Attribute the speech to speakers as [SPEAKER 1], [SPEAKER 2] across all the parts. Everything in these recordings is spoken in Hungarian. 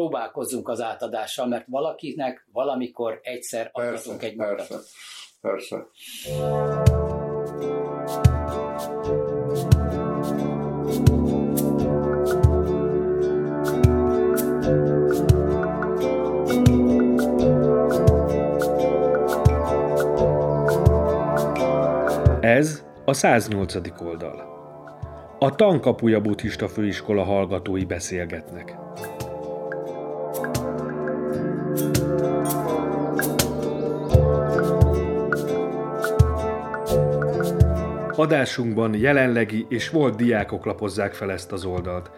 [SPEAKER 1] próbálkozzunk az átadással, mert valakinek valamikor egyszer adhatunk egy
[SPEAKER 2] mondatot. Persze, persze.
[SPEAKER 3] Ez a 108. oldal. A Tankapuja buddhista főiskola hallgatói beszélgetnek. Adásunkban jelenlegi és volt diákok lapozzák fel ezt az oldalt,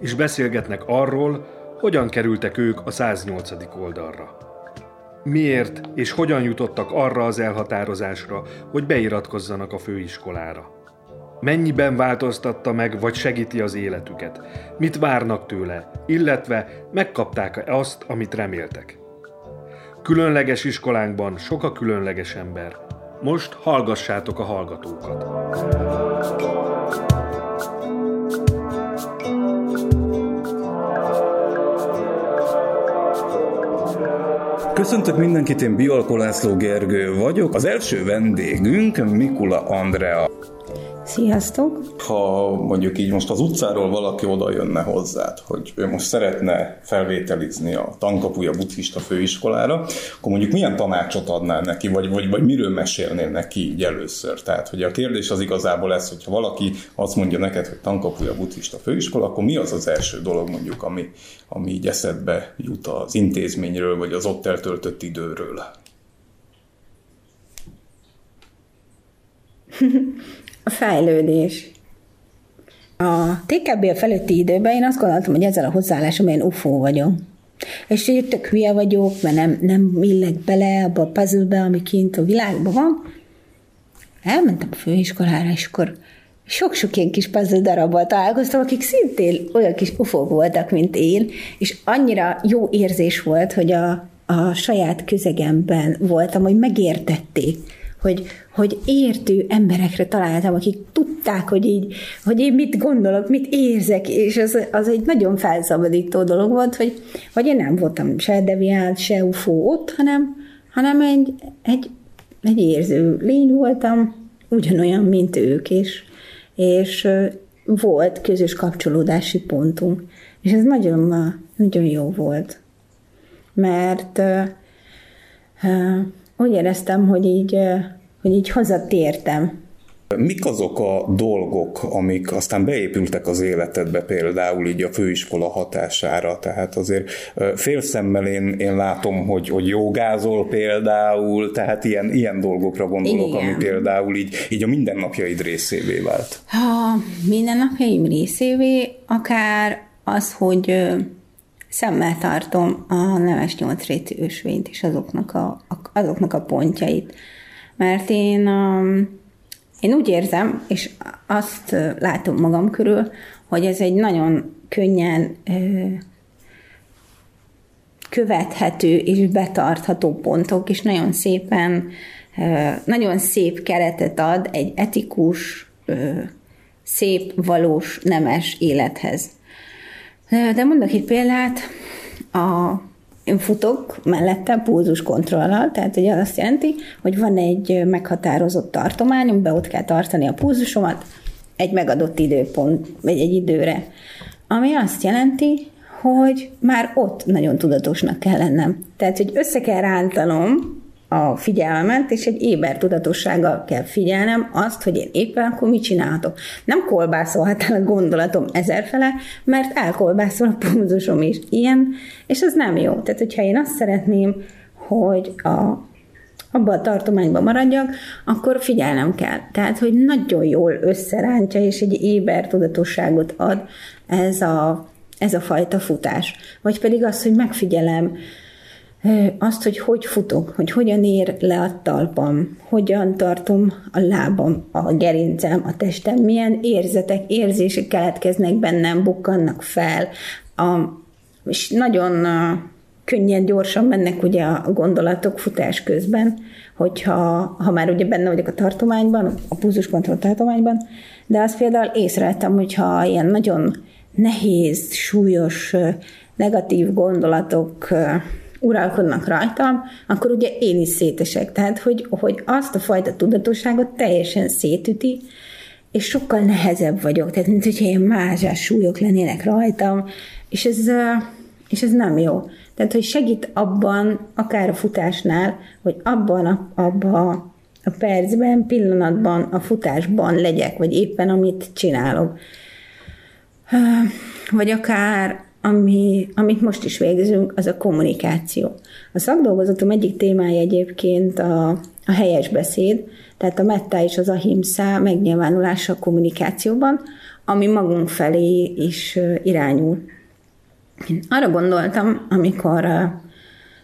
[SPEAKER 3] és beszélgetnek arról, hogyan kerültek ők a 108. oldalra. Miért és hogyan jutottak arra az elhatározásra, hogy beiratkozzanak a főiskolára? Mennyiben változtatta meg vagy segíti az életüket? Mit várnak tőle, illetve megkapták-e azt, amit reméltek? Különleges iskolánkban sok a különleges ember. Most hallgassátok a hallgatókat. Köszöntök mindenkit, én Bialko László Gergő vagyok. Az első vendégünk Mikula Andrea.
[SPEAKER 4] Sziasztok!
[SPEAKER 2] Ha mondjuk így most az utcáról valaki oda jönne hozzád, hogy ő most szeretne felvételizni a tankapuja buddhista főiskolára, akkor mondjuk milyen tanácsot adnál neki, vagy, vagy, vagy miről mesélnél neki így először? Tehát, hogy a kérdés az igazából ez, hogyha valaki azt mondja neked, hogy tankapuja buddhista főiskola, akkor mi az az első dolog mondjuk, ami, ami így eszedbe jut az intézményről, vagy az ott eltöltött időről?
[SPEAKER 4] A fejlődés. A TKB felőtti időben én azt gondoltam, hogy ezzel a hozzáállásom én ufó vagyok. És hogy tök hülye vagyok, mert nem, nem illek bele abba a puzzle ami kint a világban van. Elmentem a főiskolára, és akkor sok-sok ilyen kis puzzle darabbal találkoztam, akik szintén olyan kis ufók voltak, mint én, és annyira jó érzés volt, hogy a, a saját közegemben voltam, hogy megértették hogy, hogy értő emberekre találtam, akik tudták, hogy így, hogy én mit gondolok, mit érzek, és az, az egy nagyon felszabadító dolog volt, hogy, hogy én nem voltam se deviált, se ufó ott, hanem, hanem egy, egy, egy érző lény voltam, ugyanolyan, mint ők, és, és volt közös kapcsolódási pontunk. És ez nagyon, nagyon jó volt. Mert uh, úgy éreztem, hogy így, hogy így hazatértem.
[SPEAKER 2] Mik azok a dolgok, amik aztán beépültek az életedbe például így a főiskola hatására? Tehát azért félszemmel én, én látom, hogy, hogy jogázol például, tehát ilyen, ilyen dolgokra gondolok, Igen. ami például így, így a mindennapjaid részévé vált.
[SPEAKER 4] A mindennapjaim részévé akár az, hogy szemmel tartom a neves nyolcrétű ösvényt és azoknak a, azoknak a pontjait. Mert én, um, én úgy érzem, és azt látom magam körül, hogy ez egy nagyon könnyen követhető és betartható pontok, és nagyon szépen, nagyon szép keretet ad egy etikus, szép, valós, nemes élethez. De mondok egy példát, a, én futok mellette pulzus kontrollal, tehát ugye azt jelenti, hogy van egy meghatározott tartomány, amiben ott kell tartani a pulzusomat egy megadott időpont, vagy egy időre. Ami azt jelenti, hogy már ott nagyon tudatosnak kell lennem. Tehát, hogy össze kell rántanom a figyelmet, és egy éber tudatossággal kell figyelnem azt, hogy én éppen akkor mit csinálhatok. Nem kolbászolhat el a gondolatom ezerfele, mert elkolbászol a pulzusom is. Ilyen, és ez nem jó. Tehát, hogyha én azt szeretném, hogy a abban a tartományban maradjak, akkor figyelnem kell. Tehát, hogy nagyon jól összerántja, és egy éber tudatosságot ad ez a, ez a fajta futás. Vagy pedig az, hogy megfigyelem, azt, hogy hogy futok, hogy hogyan ér le a talpam, hogyan tartom a lábam, a gerincem, a testem, milyen érzetek, érzések keletkeznek bennem, bukkannak fel, a, és nagyon könnyen, gyorsan mennek ugye a gondolatok futás közben, hogyha ha már ugye benne vagyok a tartományban, a pulzuskontroll tartományban, de azt például észrevettem, hogyha ilyen nagyon nehéz, súlyos negatív gondolatok uralkodnak rajtam, akkor ugye én is szétesek. Tehát, hogy, hogy azt a fajta tudatosságot teljesen szétüti, és sokkal nehezebb vagyok. Tehát, mint hogyha ilyen mázsás súlyok lennének rajtam, és ez, és ez nem jó. Tehát, hogy segít abban, akár a futásnál, hogy abban a, abba a percben, pillanatban, a futásban legyek, vagy éppen amit csinálok. Vagy akár ami, amit most is végzünk, az a kommunikáció. A szakdolgozatom egyik témája egyébként a, a helyes beszéd, tehát a metta és az ahimsa megnyilvánulása a kommunikációban, ami magunk felé is irányul. Én arra gondoltam, amikor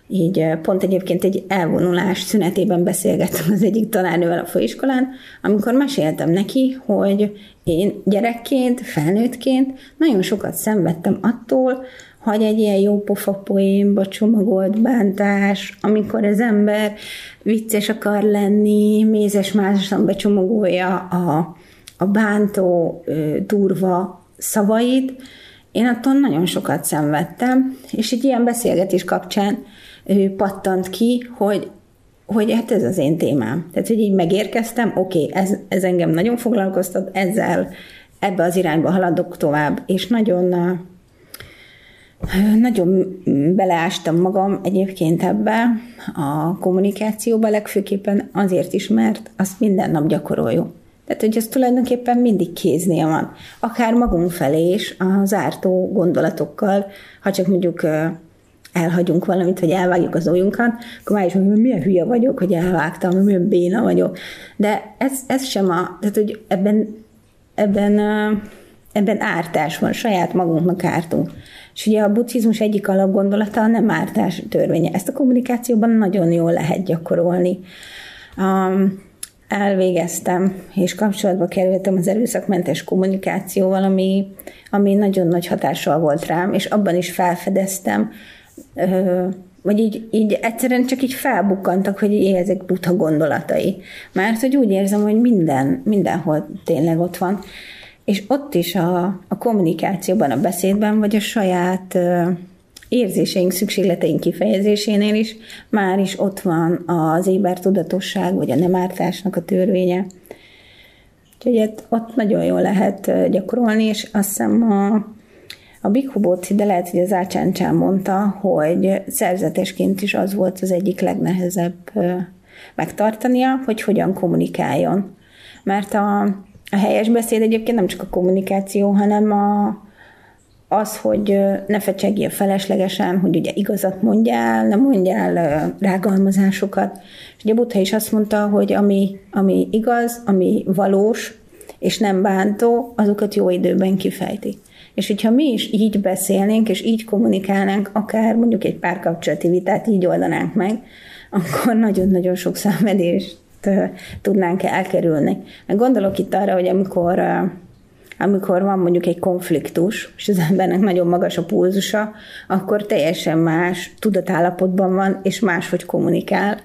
[SPEAKER 4] így pont egyébként egy elvonulás szünetében beszélgettem az egyik tanárnővel a főiskolán, amikor meséltem neki, hogy én gyerekként, felnőttként nagyon sokat szenvedtem attól, hogy egy ilyen jó pofa poénba csomagolt bántás, amikor az ember vicces akar lenni, mézes másosan becsomagolja a, a bántó, durva szavait, én attól nagyon sokat szenvedtem, és egy ilyen beszélgetés kapcsán pattant ki, hogy, hogy hát ez az én témám. Tehát, hogy így megérkeztem, oké, okay, ez, ez engem nagyon foglalkoztat, ezzel ebbe az irányba haladok tovább, és nagyon nagyon beleástam magam egyébként ebbe a kommunikációba, legfőképpen azért is, mert azt minden nap gyakoroljuk. Tehát, hogy ez tulajdonképpen mindig kéznél van. Akár magunk felé is, az ártó gondolatokkal, ha csak mondjuk elhagyunk valamit, vagy elvágjuk az ujjunkat, akkor már is mondjuk, milyen hülye vagyok, hogy elvágtam, milyen béna vagyok. De ez, ez sem a, tehát hogy ebben, ebben, ebben ártás van, saját magunknak ártunk. És ugye a buddhizmus egyik alapgondolata a nem ártás törvénye. Ezt a kommunikációban nagyon jól lehet gyakorolni. Um, elvégeztem, és kapcsolatba kerültem az erőszakmentes kommunikációval, ami, ami nagyon nagy hatással volt rám, és abban is felfedeztem, vagy így, így egyszerűen csak így felbukkantak, hogy így ezek buta gondolatai. Mert hogy úgy érzem, hogy minden, mindenhol tényleg ott van. És ott is a, a kommunikációban, a beszédben, vagy a saját érzéseink, szükségleteink kifejezésénél is már is ott van az éber tudatosság, vagy a nem ártásnak a törvénye. Úgyhogy ott nagyon jól lehet gyakorolni, és azt hiszem a a Bikhu de lehet, hogy az Ácsáncsán mondta, hogy szerzetesként is az volt az egyik legnehezebb megtartania, hogy hogyan kommunikáljon. Mert a, a helyes beszéd egyébként nem csak a kommunikáció, hanem a, az, hogy ne fecsegjél feleslegesen, hogy ugye igazat mondjál, ne mondjál rágalmazásokat. És ugye Buddha is azt mondta, hogy ami, ami igaz, ami valós, és nem bántó, azokat jó időben kifejti. És hogyha mi is így beszélnénk, és így kommunikálnánk, akár mondjuk egy párkapcsolati vitát így oldanánk meg, akkor nagyon-nagyon sok szenvedést tudnánk elkerülni. Gondolok itt arra, hogy amikor amikor van mondjuk egy konfliktus, és az embernek nagyon magas a pulzusa, akkor teljesen más tudatállapotban van, és máshogy kommunikál,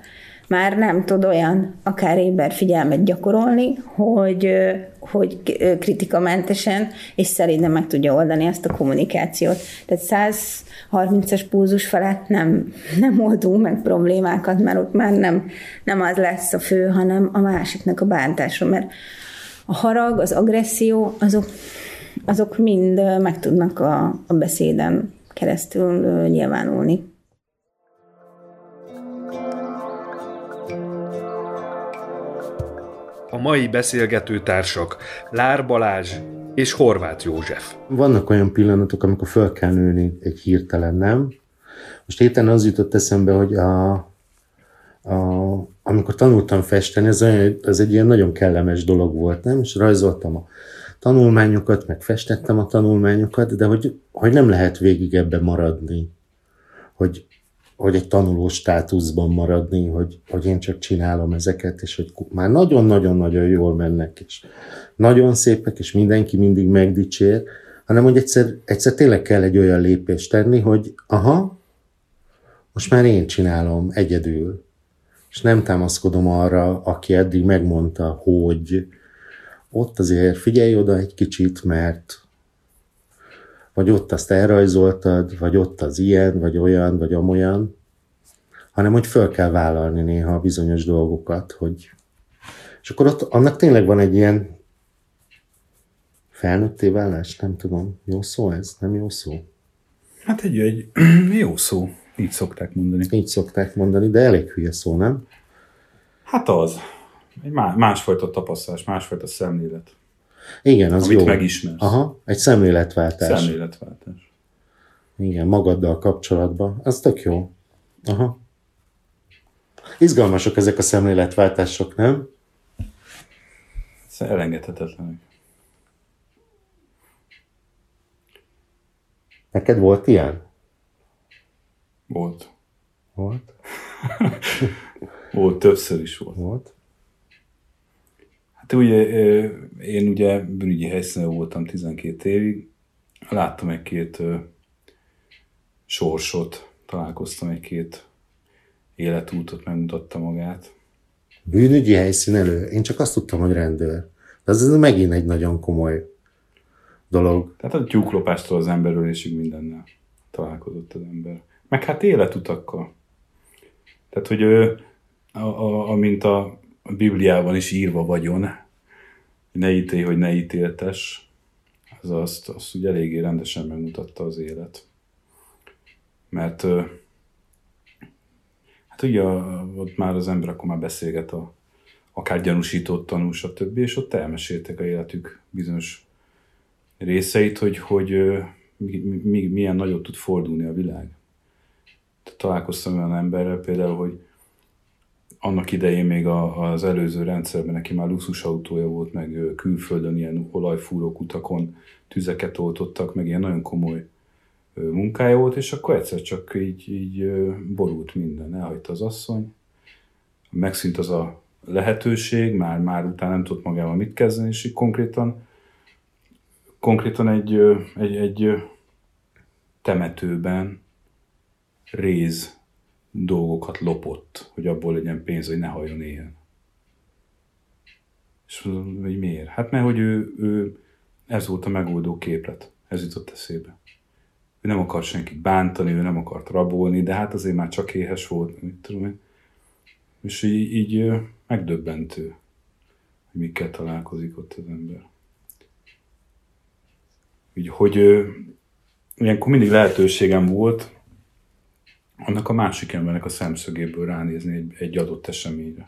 [SPEAKER 4] már nem tud olyan akár éber figyelmet gyakorolni, hogy, hogy kritikamentesen és szerintem meg tudja oldani ezt a kommunikációt. Tehát 130-as púzus felett nem, nem oldunk meg problémákat, mert ott már nem, nem az lesz a fő, hanem a másiknak a bántása, mert a harag, az agresszió, azok, azok mind meg tudnak a, a beszéden keresztül nyilvánulni.
[SPEAKER 3] Mai beszélgető társak Lár Balázs és Horváth József.
[SPEAKER 5] Vannak olyan pillanatok, amikor föl kell nőni egy hirtelen, nem? Most héten az jutott eszembe, hogy a, a, amikor tanultam festeni, ez, olyan, ez egy ilyen nagyon kellemes dolog volt, nem? És rajzoltam a tanulmányokat, meg festettem a tanulmányokat, de hogy, hogy nem lehet végig ebbe maradni. Hogy hogy egy tanuló státuszban maradni, hogy, hogy én csak csinálom ezeket, és hogy már nagyon-nagyon-nagyon jól mennek, és nagyon szépek, és mindenki mindig megdicsér, hanem hogy egyszer, egyszer tényleg kell egy olyan lépést tenni, hogy aha, most már én csinálom egyedül, és nem támaszkodom arra, aki eddig megmondta, hogy ott azért figyelj oda egy kicsit, mert vagy ott azt elrajzoltad, vagy ott az ilyen, vagy olyan, vagy amolyan, hanem hogy föl kell vállalni néha bizonyos dolgokat, hogy és akkor ott annak tényleg van egy ilyen felnőtté válás, nem tudom, jó szó ez, nem jó szó?
[SPEAKER 6] Hát egy, egy jó szó, így szokták mondani.
[SPEAKER 5] Így szokták mondani, de elég hülye szó, nem?
[SPEAKER 6] Hát az. Egy má- másfajta tapasztalás, másfajta szemlélet.
[SPEAKER 5] Igen, az
[SPEAKER 6] Amit
[SPEAKER 5] jó.
[SPEAKER 6] megismersz.
[SPEAKER 5] Aha, egy szemléletváltás.
[SPEAKER 6] Szemléletváltás.
[SPEAKER 5] Igen, magaddal kapcsolatban. Az tök jó. Aha. Izgalmasok ezek a szemléletváltások, nem?
[SPEAKER 6] Ez elengedhetetlenek.
[SPEAKER 5] Neked volt ilyen?
[SPEAKER 6] Volt.
[SPEAKER 5] Volt?
[SPEAKER 6] Volt, többször is volt.
[SPEAKER 5] Volt?
[SPEAKER 6] Hát ugye én ugye bűnügyi helyszínen voltam 12 évig, láttam egy-két sorsot, találkoztam egy-két életútot, megmutatta magát.
[SPEAKER 5] Bűnügyi helyszínelő? Én csak azt tudtam, hogy rendőr. De ez megint egy nagyon komoly dolog.
[SPEAKER 6] Tehát a tyúklopástól az emberölésig mindennel találkozott az ember. Meg hát életutakkal. Tehát, hogy ö, a, a, amint a Bibliában is írva vagyon, ne ítélj, hogy ne ítéltes, az azt, azt úgy eléggé rendesen megmutatta az élet. Mert hát ugye ott már az ember akkor már beszélget a akár gyanúsított tanú, stb. És ott elmeséltek a életük bizonyos részeit, hogy, hogy mi, mi, milyen nagyot tud fordulni a világ. Találkoztam olyan emberrel például, hogy annak idején még a, az előző rendszerben neki már luxusautója volt, meg külföldön ilyen olajfúró utakon tüzeket oltottak, meg ilyen nagyon komoly munkája volt, és akkor egyszer csak így, így borult minden. Elhagyta az asszony, megszűnt az a lehetőség, már, már utána nem tudott magával mit kezdeni, és így konkrétan konkrétan egy, egy, egy temetőben réz dolgokat lopott, hogy abból legyen pénz, hogy ne halljon éhen. És mondom, hogy miért? Hát mert hogy ő, ő, ez volt a megoldó képlet. Ez jutott eszébe. Ő nem akart senkit bántani, ő nem akart rabolni, de hát azért már csak éhes volt, mit tudom én. És így, így megdöbbentő, hogy mikkel találkozik ott az ember. Úgy, hogy ilyenkor mindig lehetőségem volt annak a másik embernek a szemszögéből ránézni egy, egy adott eseményre.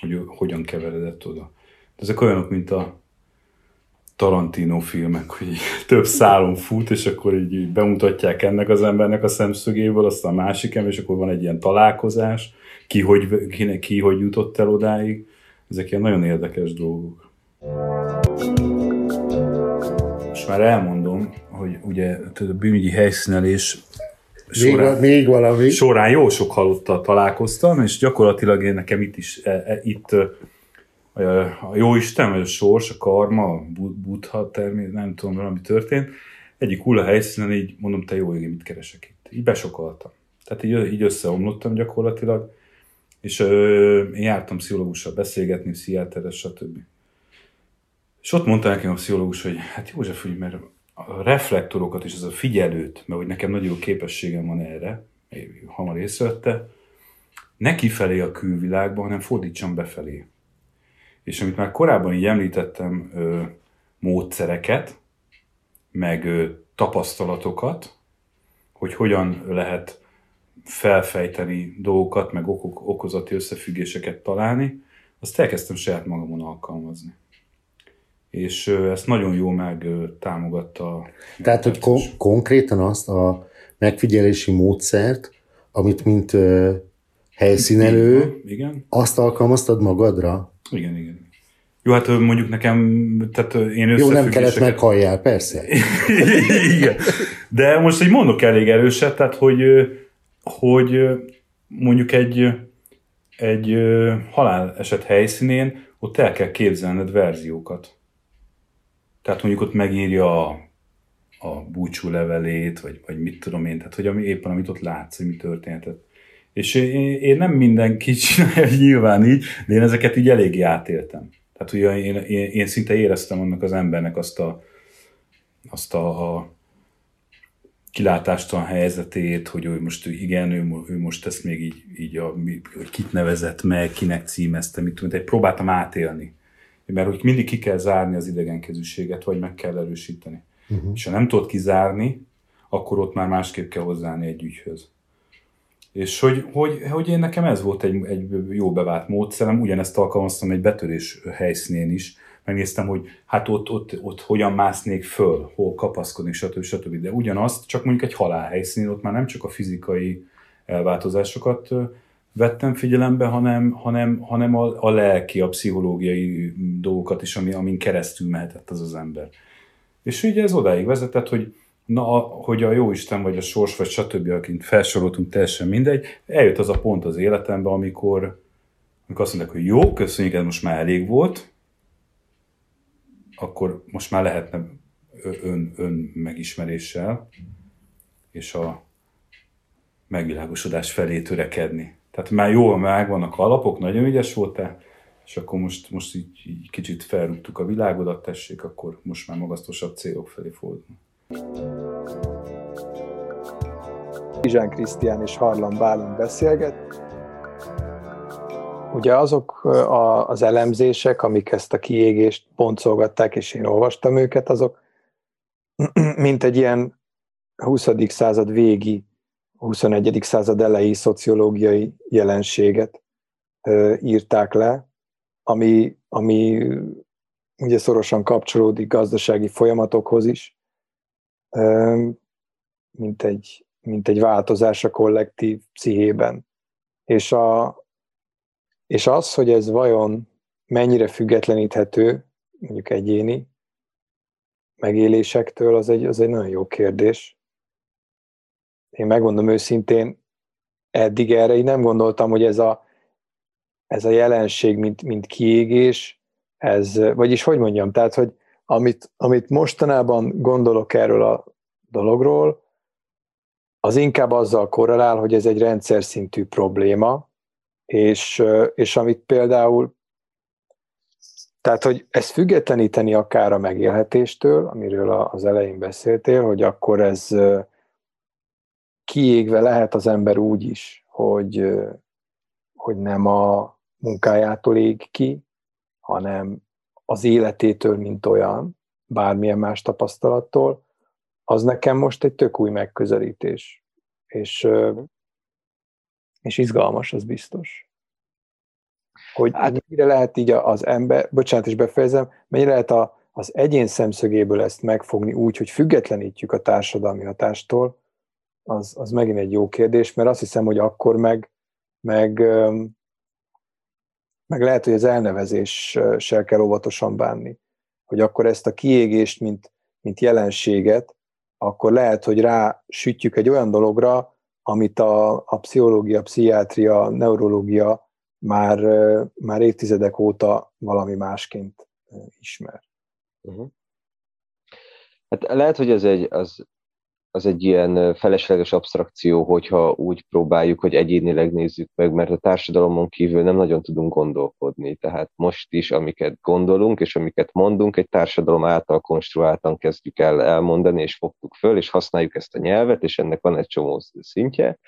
[SPEAKER 6] Hogy hogyan keveredett oda. De ezek olyanok, mint a Tarantino filmek, hogy több szálon fut, és akkor így, így bemutatják ennek az embernek a szemszögéből, aztán a másik ember, és akkor van egy ilyen találkozás, ki hogy, ki, ki hogy jutott el odáig. Ezek ilyen nagyon érdekes dolgok. Most már elmondom, hogy ugye a bűnügyi helyszínelés
[SPEAKER 5] Még,
[SPEAKER 6] során,
[SPEAKER 5] még valami.
[SPEAKER 6] során jó sok halottal találkoztam, és gyakorlatilag én nekem itt is, e, e, itt e, a jó Isten, vagy a sors, a karma, a bu- buddha termés, nem tudom, valami történt. Egyik hulla helyszínen így mondom, te jó ég, mit keresek itt. Így besokaltam. Tehát így, így összeomlottam gyakorlatilag, és ö, én jártam pszichológussal beszélgetni, pszichiáteres, stb. És ott mondta nekem a pszichológus, hogy hát József, úgy, mert a reflektorokat és az a figyelőt, mert hogy nekem nagyon jó képességem van erre, hamar észrevette, ne kifelé a külvilágba, hanem fordítsam befelé. És amit már korábban így említettem, ö, módszereket, meg ö, tapasztalatokat, hogy hogyan lehet felfejteni dolgokat, meg okok, okozati összefüggéseket találni, azt elkezdtem saját magamon alkalmazni. És ezt nagyon jó meg támogatta.
[SPEAKER 5] Tehát, hogy kon- konkrétan azt a megfigyelési módszert, amit mint ö, helyszínelő,
[SPEAKER 6] Igen,
[SPEAKER 5] azt alkalmaztad magadra?
[SPEAKER 6] igen, igen. Jó, hát mondjuk nekem, tehát én
[SPEAKER 5] Jó, nem kellett
[SPEAKER 6] összefüggéseket-
[SPEAKER 5] meghalljál, persze.
[SPEAKER 6] Igen. De most így mondok elég erőset, tehát hogy, hogy mondjuk egy, egy haláleset helyszínén ott el kell képzelned verziókat. Tehát mondjuk ott megírja a, a búcsú levelét, vagy, vagy mit tudom én, tehát hogy ami, éppen amit ott látsz, hogy mi történhetett. És én, én nem mindenki csinálja nyilván így, de én ezeket így eléggé átéltem. Tehát ugye én, én, én szinte éreztem annak az embernek azt a, azt a, a kilátástalan helyzetét, hogy ő most igen, ő, ő most ezt még így, így a, hogy kit nevezett meg, kinek címezte, mit tudom, egy próbáltam átélni. Mert hogy mindig ki kell zárni az idegenkezűséget, vagy meg kell erősíteni. Uh-huh. És ha nem tudod kizárni, akkor ott már másképp kell hozzáállni egy ügyhöz. És hogy, hogy, hogy én nekem ez volt egy, egy jó bevált módszerem, ugyanezt alkalmaztam egy betörés helyszínén is, megnéztem, hogy hát ott, ott, ott hogyan másznék föl, hol kapaszkodnék, stb. stb. De ugyanazt, csak mondjuk egy halálhelyszínén, ott már nem csak a fizikai elváltozásokat vettem figyelembe, hanem, hanem, hanem a, a lelki, a pszichológiai dolgokat is, ami, amin keresztül mehetett az az ember. És ugye ez odáig vezetett, hogy na, hogy a jó Isten, vagy a sors, vagy stb., akint felsoroltunk, teljesen mindegy, eljött az a pont az életemben, amikor, amikor azt mondták, hogy jó, köszönjük, ez most már elég volt, akkor most már lehetne ön, ön megismeréssel és a megvilágosodás felé törekedni. Tehát már jól megvannak a alapok, nagyon ügyes voltál, és akkor most, most így, így kicsit felrúgtuk a világodat, tessék, akkor most már magasztosabb célok felé fordulunk.
[SPEAKER 7] Izsán Krisztián és Harlan Bálint beszélget. Ugye azok a, az elemzések, amik ezt a kiégést boncolgatták, és én olvastam őket, azok mint egy ilyen 20. század végi, 21. század elejé szociológiai jelenséget írták le, ami, ami ugye szorosan kapcsolódik gazdasági folyamatokhoz is, mint egy, mint egy változás a kollektív pszichében. És, a, és az, hogy ez vajon mennyire függetleníthető, mondjuk egyéni megélésektől, az egy, az egy nagyon jó kérdés. Én megmondom őszintén, eddig erre én nem gondoltam, hogy ez a, ez a jelenség, mint, mint kiégés, ez, vagyis hogy mondjam, tehát, hogy amit, amit mostanában gondolok erről a dologról, az inkább azzal korrelál, hogy ez egy rendszer szintű probléma, és, és amit például, tehát, hogy ezt függetleníteni akár a megélhetéstől, amiről az elején beszéltél, hogy akkor ez kiégve lehet az ember úgy is, hogy, hogy nem a munkájától ég ki, hanem az életétől, mint olyan, bármilyen más tapasztalattól, az nekem most egy tök új megközelítés. És, és izgalmas, az biztos. Hogy hát, mennyire lehet így az ember, bocsánat, is befejezem, mennyire lehet a, az egyén szemszögéből ezt megfogni úgy, hogy függetlenítjük a társadalmi hatástól, az, az megint egy jó kérdés, mert azt hiszem, hogy akkor meg, meg meg lehet, hogy az elnevezéssel kell óvatosan bánni. Hogy akkor ezt a kiégést, mint, mint jelenséget, akkor lehet, hogy rá sütjük egy olyan dologra, amit a, a pszichológia, pszichiátria, neurológia már, már évtizedek óta valami másként ismer. Uh-huh.
[SPEAKER 8] Hát lehet, hogy ez egy, az az egy ilyen felesleges abstrakció, hogyha úgy próbáljuk, hogy egyénileg nézzük meg, mert a társadalomon kívül nem nagyon tudunk gondolkodni. Tehát most is, amiket gondolunk és amiket mondunk, egy társadalom által konstruáltan kezdjük el elmondani, és fogtuk föl, és használjuk ezt a nyelvet, és ennek van egy csomó szintje.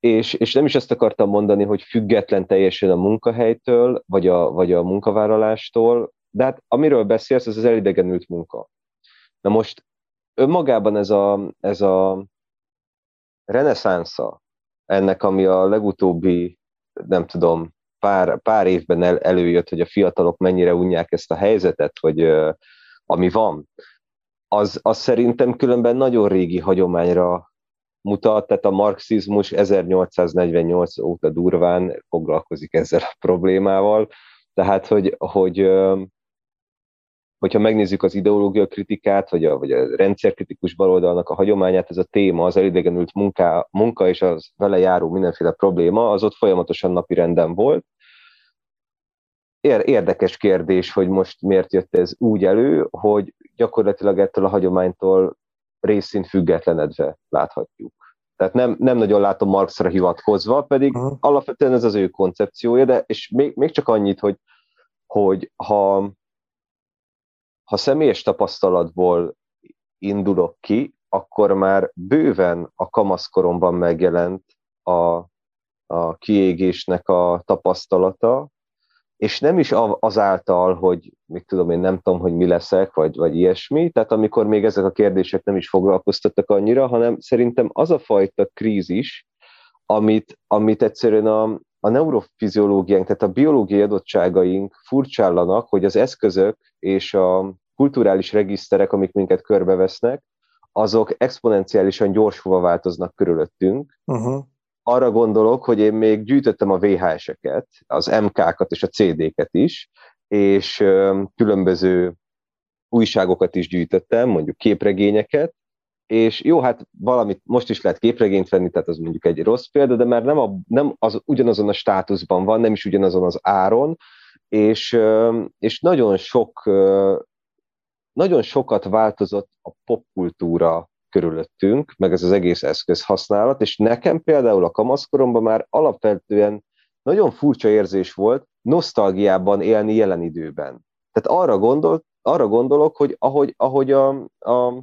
[SPEAKER 8] És, és nem is ezt akartam mondani, hogy független teljesen a munkahelytől, vagy a, vagy a munkavállalástól, de hát amiről beszélsz, az az elidegenült munka. Na most önmagában ez a, ez a reneszánsza ennek, ami a legutóbbi, nem tudom, pár, pár évben el, előjött, hogy a fiatalok mennyire unják ezt a helyzetet, hogy uh, ami van, az, az szerintem különben nagyon régi hagyományra mutat, tehát a marxizmus 1848 óta durván foglalkozik ezzel a problémával, tehát hogy, hogy hogyha megnézzük az ideológia kritikát, vagy a, vagy a rendszerkritikus baloldalnak a hagyományát, ez a téma, az elidegenült munka, munka és az vele járó mindenféle probléma, az ott folyamatosan napi renden volt. Érdekes kérdés, hogy most miért jött ez úgy elő, hogy gyakorlatilag ettől a hagyománytól részint függetlenedve láthatjuk. Tehát nem, nem nagyon látom Marxra hivatkozva, pedig uh-huh. alapvetően ez az ő koncepciója, de és még, még csak annyit, hogy hogy ha, ha személyes tapasztalatból indulok ki, akkor már bőven a kamaszkoromban megjelent a, a kiégésnek a tapasztalata, és nem is azáltal, hogy mit tudom én, nem tudom, hogy mi leszek, vagy, vagy ilyesmi, tehát amikor még ezek a kérdések nem is foglalkoztattak annyira, hanem szerintem az a fajta krízis, amit, amit egyszerűen a, a neurofiziológiánk, tehát a biológiai adottságaink furcsállanak, hogy az eszközök és a kulturális regiszterek, amik minket körbevesznek, azok exponenciálisan gyorsulva változnak körülöttünk. Uh-huh. Arra gondolok, hogy én még gyűjtöttem a VHS-eket, az MK-kat és a CD-ket is, és különböző újságokat is gyűjtöttem, mondjuk képregényeket, és jó, hát valamit most is lehet képregényt venni, tehát az mondjuk egy rossz példa, de már nem, a, nem az, ugyanazon a státuszban van, nem is ugyanazon az áron, és, és nagyon sok nagyon sokat változott a popkultúra körülöttünk, meg ez az egész eszköz használat, és nekem például a kamaszkoromban már alapvetően nagyon furcsa érzés volt nosztalgiában élni jelen időben. Tehát arra, gondolt, arra gondolok, hogy ahogy, ahogy a, a,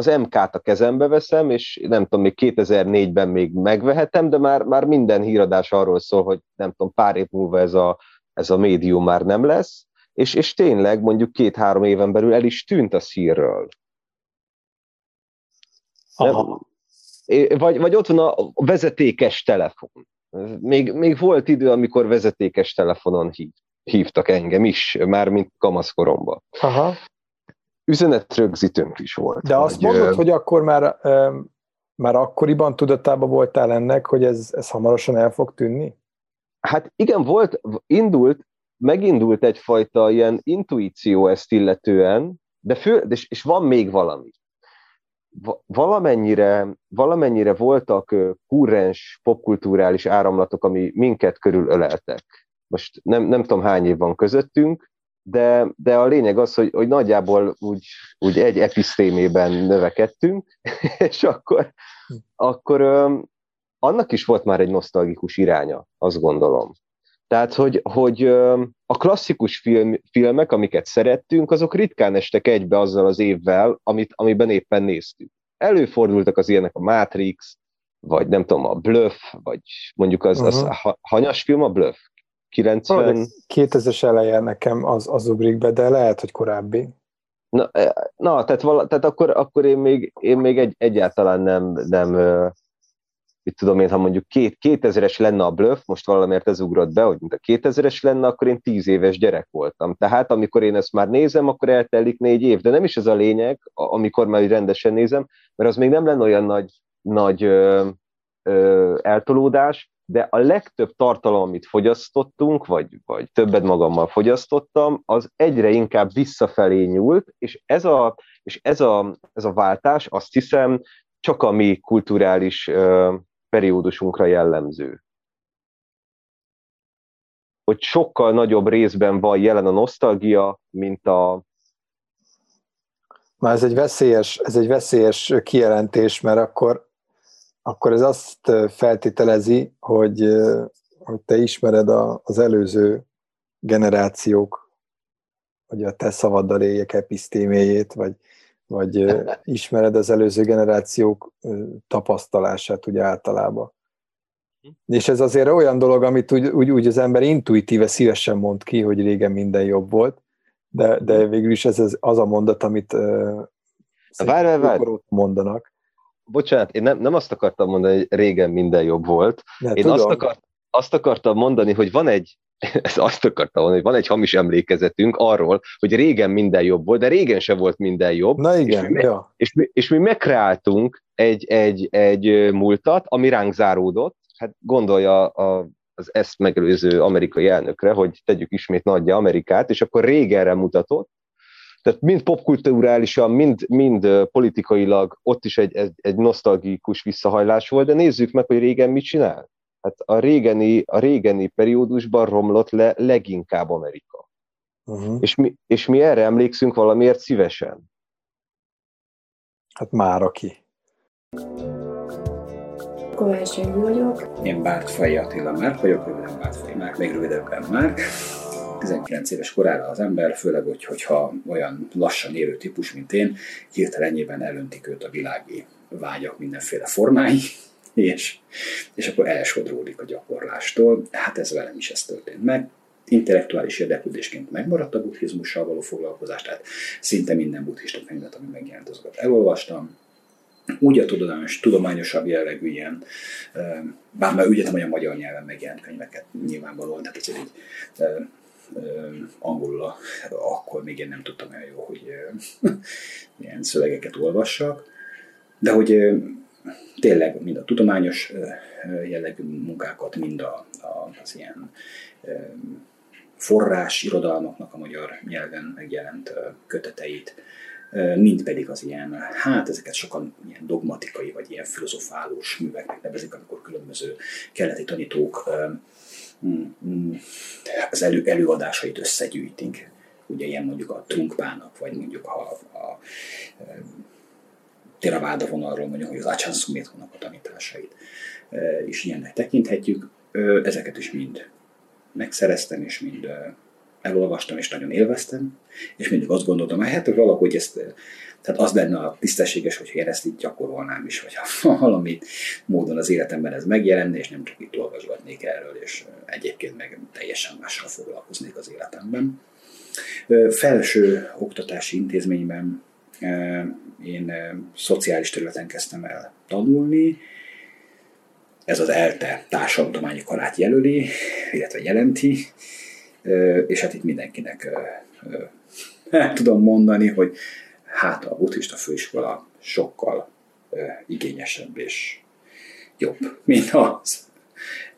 [SPEAKER 8] az MK-t a kezembe veszem, és nem tudom, még 2004-ben még megvehetem, de már, már minden híradás arról szól, hogy nem tudom, pár év múlva ez a, ez a médium már nem lesz, és, és tényleg mondjuk két-három éven belül el is tűnt a szírről. Aha. Vagy, vagy ott van a vezetékes telefon. Még, még volt idő, amikor vezetékes telefonon hív, hívtak engem is, már mint kamaszkoromban. Aha. Üzenetrögzítőnk is volt.
[SPEAKER 7] De azt mondod, hogy akkor már, már akkoriban tudatában voltál ennek, hogy ez, ez hamarosan el fog tűnni?
[SPEAKER 8] Hát igen, volt, indult, megindult egyfajta ilyen intuíció ezt illetően, de fő, és, és van még valami. Valamennyire, valamennyire voltak kurrens popkulturális áramlatok, ami minket körül öleltek. Most nem, nem tudom hány év van közöttünk, de, de a lényeg az, hogy, hogy nagyjából úgy, úgy egy episztémében növekedtünk, és akkor, akkor annak is volt már egy nosztalgikus iránya, azt gondolom. Tehát, hogy, hogy a klasszikus film, filmek, amiket szerettünk, azok ritkán estek egybe azzal az évvel, amit, amiben éppen néztük. Előfordultak az ilyenek a Matrix, vagy nem tudom, a Bluff, vagy mondjuk az, uh-huh. az a hanyas film, a Bluff? 90...
[SPEAKER 7] 2000-es eleje nekem az, az ugrik be, de lehet, hogy korábbi.
[SPEAKER 8] Na, e, na tehát, vala, tehát akkor, akkor én még, én még egy, egyáltalán nem, nem mit tudom én, ha mondjuk két, 2000-es lenne a bluff, most valamiért ez ugrott be, hogy mint a 2000-es lenne, akkor én 10 éves gyerek voltam. Tehát amikor én ezt már nézem, akkor eltelik négy év, de nem is ez a lényeg, amikor már rendesen nézem, mert az még nem lenne olyan nagy, nagy ö, ö, eltolódás, de a legtöbb tartalom, amit fogyasztottunk, vagy, vagy többet magammal fogyasztottam, az egyre inkább visszafelé nyúlt, és ez a, és ez a, ez a váltás azt hiszem csak a mi kulturális ö, periódusunkra jellemző. Hogy sokkal nagyobb részben van jelen a nosztalgia, mint a...
[SPEAKER 7] Már ez egy veszélyes, ez egy veszélyes kijelentés, mert akkor, akkor ez azt feltételezi, hogy, hogy te ismered a, az előző generációk, hogy a te szavaddal éljek episztéméjét, vagy, vagy ismered az előző generációk tapasztalását úgy általában. Hm. És ez azért olyan dolog, amit úgy, úgy, úgy az ember intuitíve szívesen mond ki, hogy régen minden jobb volt, de, de hm. végül is ez az, az a mondat, amit uh,
[SPEAKER 8] várj, várj.
[SPEAKER 7] mondanak.
[SPEAKER 8] Bocsánat, én nem, nem azt akartam mondani, hogy régen minden jobb volt. De, én azt, akart, azt akartam mondani, hogy van egy, ezt azt akartam mondani, hogy van egy hamis emlékezetünk arról, hogy régen minden jobb volt, de régen se volt minden jobb.
[SPEAKER 7] Na igen,
[SPEAKER 8] és mi,
[SPEAKER 7] ja.
[SPEAKER 8] és mi, és mi megkreáltunk egy, egy, egy múltat, ami ránk záródott. Hát gondolja a, az ezt megelőző amerikai elnökre, hogy tegyük ismét nagyja Amerikát, és akkor régenre mutatott, tehát mind popkulturálisan, mind, mind politikailag ott is egy, egy, egy nosztalgikus visszahajlás volt, de nézzük meg, hogy régen mit csinál hát a régeni, a régeni periódusban romlott le leginkább Amerika. Uh-huh. És, mi, és mi erre emlékszünk valamiért szívesen.
[SPEAKER 7] Hát már aki.
[SPEAKER 9] Kovács György vagyok.
[SPEAKER 1] Én Bártfai Attila Márk vagyok, röviden Bártfai Márk, még rövidebben Márk. 19 éves korára az ember, főleg, hogy, hogyha olyan lassan élő típus, mint én, hirtelenjében elöntik őt a világi vágyak mindenféle formái, és, és akkor elsodródik a gyakorlástól. Hát ez velem is ez történt meg. Intellektuális érdeklődésként megmaradt a buddhizmussal való foglalkozás, tehát szinte minden buddhista könyvet, ami megjelent, azokat elolvastam. Úgy a tudományos, tudományosabb jellegű ilyen, bár már ügyetem, hogy a magyar nyelven megjelent könyveket nyilvánvalóan, tehát ez egy angolul akkor még én nem tudtam olyan jó, hogy ilyen szövegeket olvassak, de hogy tényleg mind a tudományos jellegű munkákat, mind a, az ilyen forrás irodalmaknak a magyar nyelven megjelent köteteit, mind pedig az ilyen, hát ezeket sokan ilyen dogmatikai vagy ilyen filozofálós műveknek nevezik, amikor különböző keleti tanítók az elő, előadásait összegyűjtik. Ugye ilyen mondjuk a Trunkpának, vagy mondjuk a, a Theravada vonalról mondjuk, hogy az Achan Sumedho-nak a tanításait is ilyennek tekinthetjük. Ezeket is mind megszereztem, és mind elolvastam, és nagyon élveztem, és mindig azt gondoltam, hogy hát valahogy ezt, tehát az lenne a tisztességes, hogyha én ezt így gyakorolnám is, vagy ha valami módon az életemben ez megjelenne, és nem csak itt olvasgatnék erről, és egyébként meg teljesen mással foglalkoznék az életemben. Felső oktatási intézményben én szociális területen kezdtem el tanulni, ez az ELTE társadalomtudományi karát jelöli, illetve jelenti, és hát itt mindenkinek el tudom mondani, hogy hát a buddhista főiskola sokkal igényesebb és jobb, mint az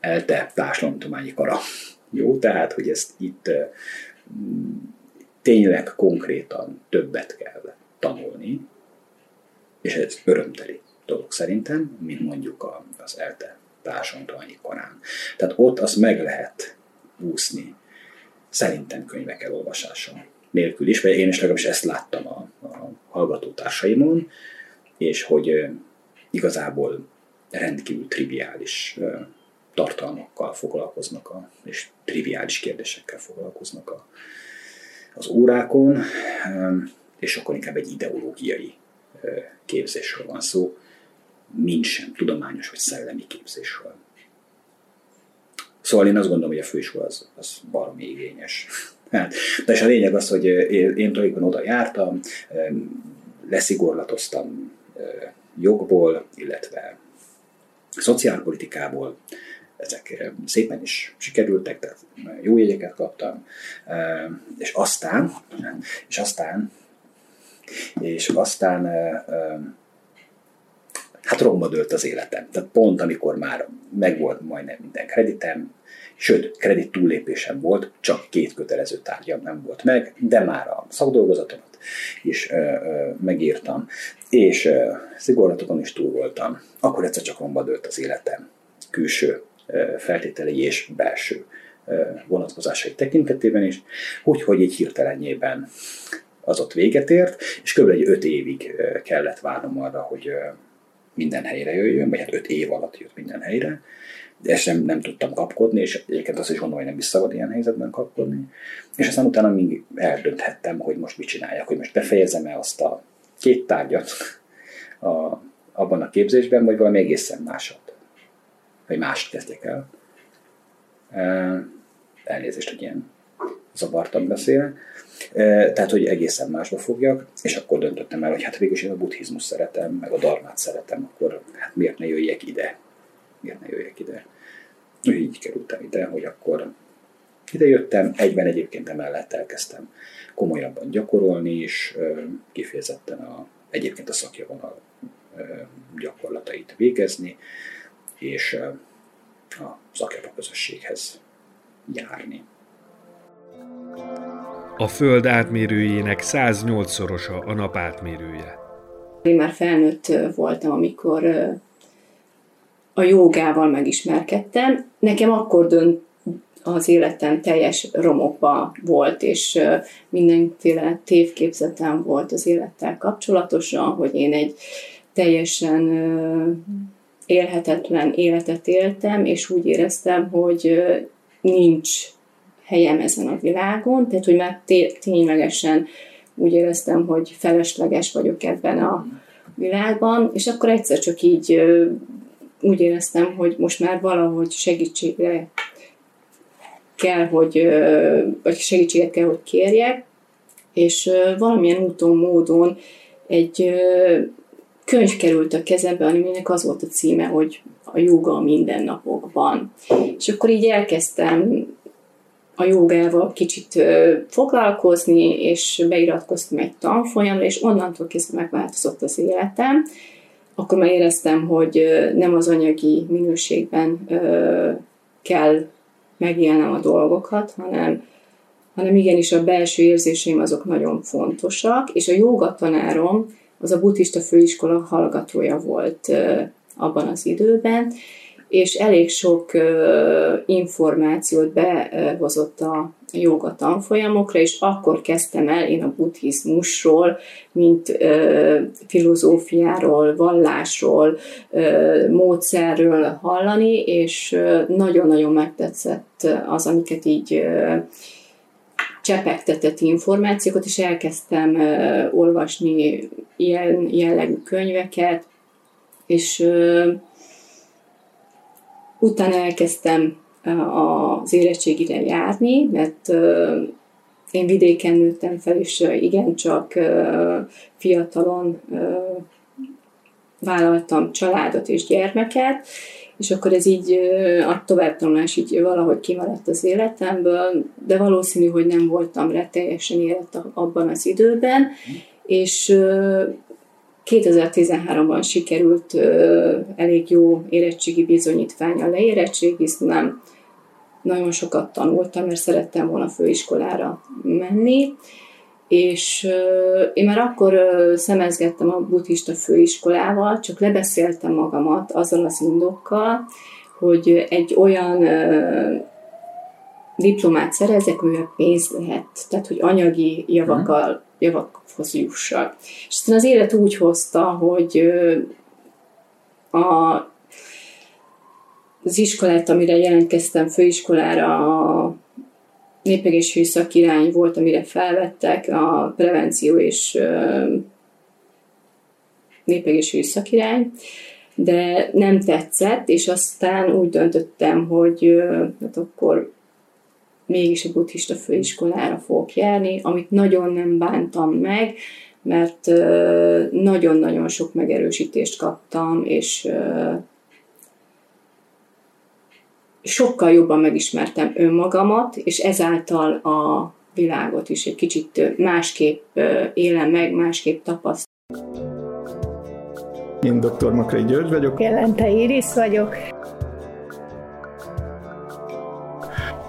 [SPEAKER 1] ELTE társadalomtudományi kara. Jó, tehát, hogy ezt itt tényleg konkrétan többet kell tanulni, és ez örömteli dolog szerintem, mint mondjuk az ELTE társadalmi korán. Tehát ott azt meg lehet úszni, szerintem könyvek elolvasása nélkül is, vagy én is legalábbis ezt láttam a, a hallgatótársaimon, és hogy igazából rendkívül triviális tartalmakkal foglalkoznak, a, és triviális kérdésekkel foglalkoznak a, az órákon, és akkor inkább egy ideológiai képzésről van szó, mint sem tudományos vagy szellemi képzésről. Szóval én azt gondolom, hogy a főiskola az, az baromi igényes. Hát, de és a lényeg az, hogy én, tulajdonképpen oda jártam, leszigorlatoztam jogból, illetve szociálpolitikából, ezek szépen is sikerültek, tehát jó jegyeket kaptam, és aztán, és aztán, és aztán hát romba dőlt az életem. Tehát pont amikor már megvolt majdnem minden kreditem, sőt, kredit túllépésem volt, csak két kötelező tárgyam nem volt meg, de már a szakdolgozatomat is ö, ö, megírtam, és ö, szigorlatokon is túl voltam. Akkor egyszer csak romba dőlt az életem külső ö, feltételei és belső ö, vonatkozásai tekintetében is, úgyhogy így hirtelenjében az ott véget ért, és kb. egy öt évig kellett várnom arra, hogy minden helyre jöjjön, vagy hát öt év alatt jött minden helyre, de ezt nem, nem tudtam kapkodni, és egyébként azt is gondolom, hogy nem is szabad ilyen helyzetben kapkodni. És aztán utána mindig eldönthettem, hogy most mit csináljak, hogy most befejezem-e azt a két tárgyat a, abban a képzésben, vagy valami egészen másat. Vagy mást kezdjek el. Elnézést, hogy ilyen zavartam beszélni. Tehát, hogy egészen másba fogjak, és akkor döntöttem el, hogy hát végül is én a buddhizmus szeretem, meg a darmát szeretem, akkor hát miért ne jöjjek ide? Miért ne jöjjek ide? Így kerültem ide, hogy akkor ide jöttem, egyben egyébként emellett elkezdtem komolyabban gyakorolni, és kifejezetten a, egyébként a szakjavonal gyakorlatait végezni, és a szakjava közösséghez járni
[SPEAKER 3] a Föld átmérőjének 108-szorosa a nap átmérője.
[SPEAKER 9] Én már felnőtt voltam, amikor a jogával megismerkedtem. Nekem akkor dönt az életem teljes romokba volt, és mindenféle tévképzetem volt az élettel kapcsolatosan, hogy én egy teljesen élhetetlen életet éltem, és úgy éreztem, hogy nincs helyem ezen a világon, tehát hogy már ténylegesen úgy éreztem, hogy felesleges vagyok ebben a világban, és akkor egyszer csak így úgy éreztem, hogy most már valahogy segítségre kell, hogy, vagy segítséget kell, hogy kérjek, és valamilyen úton, módon egy könyv került a kezembe, aminek az volt a címe, hogy a joga a mindennapokban. És akkor így elkezdtem a jogával kicsit foglalkozni, és beiratkoztam egy tanfolyamra, és onnantól kezdve megváltozott az életem. Akkor már éreztem, hogy nem az anyagi minőségben kell megélnem a dolgokat, hanem, hanem igenis a belső érzéseim azok nagyon fontosak, és a joga tanárom az a buddhista főiskola hallgatója volt abban az időben, és elég sok információt behozott a joga tanfolyamokra, és akkor kezdtem el én a buddhizmusról, mint filozófiáról, vallásról, módszerről hallani, és nagyon-nagyon megtetszett az, amiket így csepegtetett információkat, és elkezdtem olvasni ilyen jellegű könyveket, és Utána elkezdtem az érettségire járni, mert én vidéken nőttem fel, és igencsak fiatalon vállaltam családot és gyermeket, és akkor ez így a továbbtanulás így valahogy kimaradt az életemből, de valószínű, hogy nem voltam rá teljesen érett abban az időben, és 2013-ban sikerült ö, elég jó érettségi bizonyítványal leérettségiznem. Nagyon sokat tanultam, mert szerettem volna főiskolára menni, és ö, én már akkor ö, szemezgettem a buddhista főiskolával, csak lebeszéltem magamat azzal az indokkal, hogy egy olyan ö, diplomát szerezek, amivel pénz lehet, tehát hogy anyagi javakkal, javakhoz jussak. És aztán az élet úgy hozta, hogy a, az iskolát, amire jelentkeztem, főiskolára a népegészségügyi szakirány volt, amire felvettek, a prevenció és népegészségügyi szakirány, de nem tetszett, és aztán úgy döntöttem, hogy hát akkor mégis a buddhista főiskolára fogok járni, amit nagyon nem bántam meg, mert nagyon-nagyon sok megerősítést kaptam, és sokkal jobban megismertem önmagamat, és ezáltal a világot is egy kicsit másképp élem meg, másképp tapasztal.
[SPEAKER 10] Én dr. Makrai György vagyok.
[SPEAKER 11] Jelente Iris vagyok.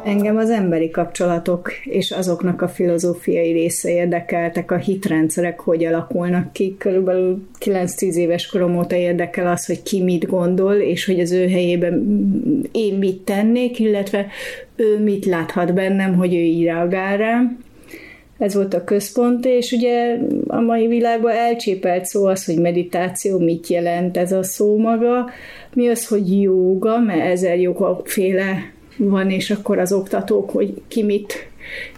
[SPEAKER 11] Engem az emberi kapcsolatok és azoknak a filozófiai része érdekeltek, a hitrendszerek hogy alakulnak ki. Körülbelül 9-10 éves korom óta érdekel az, hogy ki mit gondol, és hogy az ő helyében én mit tennék, illetve ő mit láthat bennem, hogy ő így reagál rám. Ez volt a központ, és ugye a mai világban elcsépelt szó az, hogy meditáció, mit jelent ez a szó maga, mi az, hogy jóga, mert ezer jogaféle van, és akkor az oktatók, hogy ki mit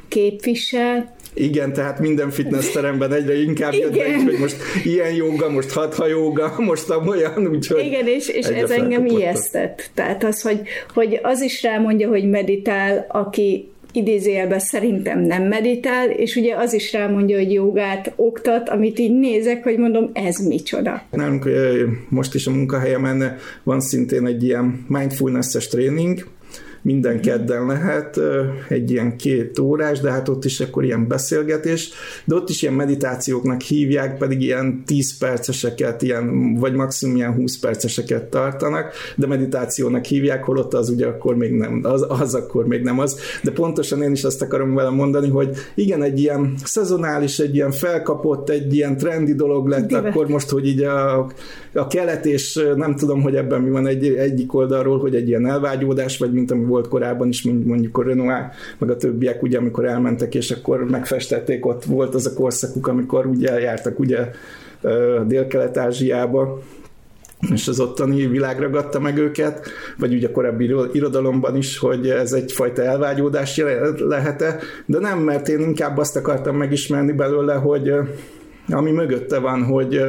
[SPEAKER 11] képvisel.
[SPEAKER 10] Igen, tehát minden fitness teremben egyre inkább jött be, hogy most ilyen joga, most hatha joga, most olyan, úgyhogy...
[SPEAKER 11] Igen, és, és ez engem ijesztett. Tehát az, hogy, hogy az is rámondja, hogy meditál, aki idézőjelben szerintem nem meditál, és ugye az is rámondja, hogy jogát oktat, amit így nézek, hogy mondom, ez micsoda.
[SPEAKER 10] Nálunk most is a munkahelyemen van szintén egy ilyen mindfulness-es tréning, minden kedden lehet, egy ilyen két órás, de hát ott is akkor ilyen beszélgetés, de ott is ilyen meditációknak hívják, pedig ilyen 10 perceseket, ilyen, vagy maximum ilyen 20 perceseket tartanak, de meditációnak hívják, holott az ugye akkor még nem, az, az akkor még nem az, de pontosan én is azt akarom vele mondani, hogy igen, egy ilyen szezonális, egy ilyen felkapott, egy ilyen trendi dolog lett, Divet. akkor most, hogy így a, a kelet, és nem tudom, hogy ebben mi van egy, egyik oldalról, hogy egy ilyen elvágyódás, vagy mint ami volt korábban is, mondjuk a Renoir, meg a többiek, ugye, amikor elmentek, és akkor megfestették, ott volt az a korszakuk, amikor ugye eljártak ugye Dél-Kelet-Ázsiába, és az ottani világ ragadta meg őket, vagy ugye a korábbi irodalomban is, hogy ez egyfajta elvágyódás lehet-e, de nem, mert én inkább azt akartam megismerni belőle, hogy ami mögötte van, hogy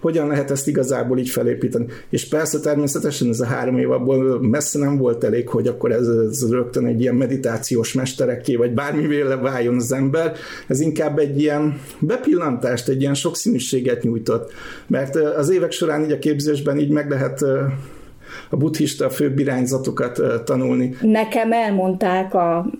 [SPEAKER 10] hogyan lehet ezt igazából így felépíteni. És persze természetesen ez a három év abból messze nem volt elég, hogy akkor ez, ez rögtön egy ilyen meditációs mesterekké, vagy bármivéle váljon az ember. Ez inkább egy ilyen bepillantást, egy ilyen sokszínűséget nyújtott. Mert az évek során így a képzésben így meg lehet uh, a buddhista főbb irányzatokat tanulni.
[SPEAKER 11] Nekem elmondták a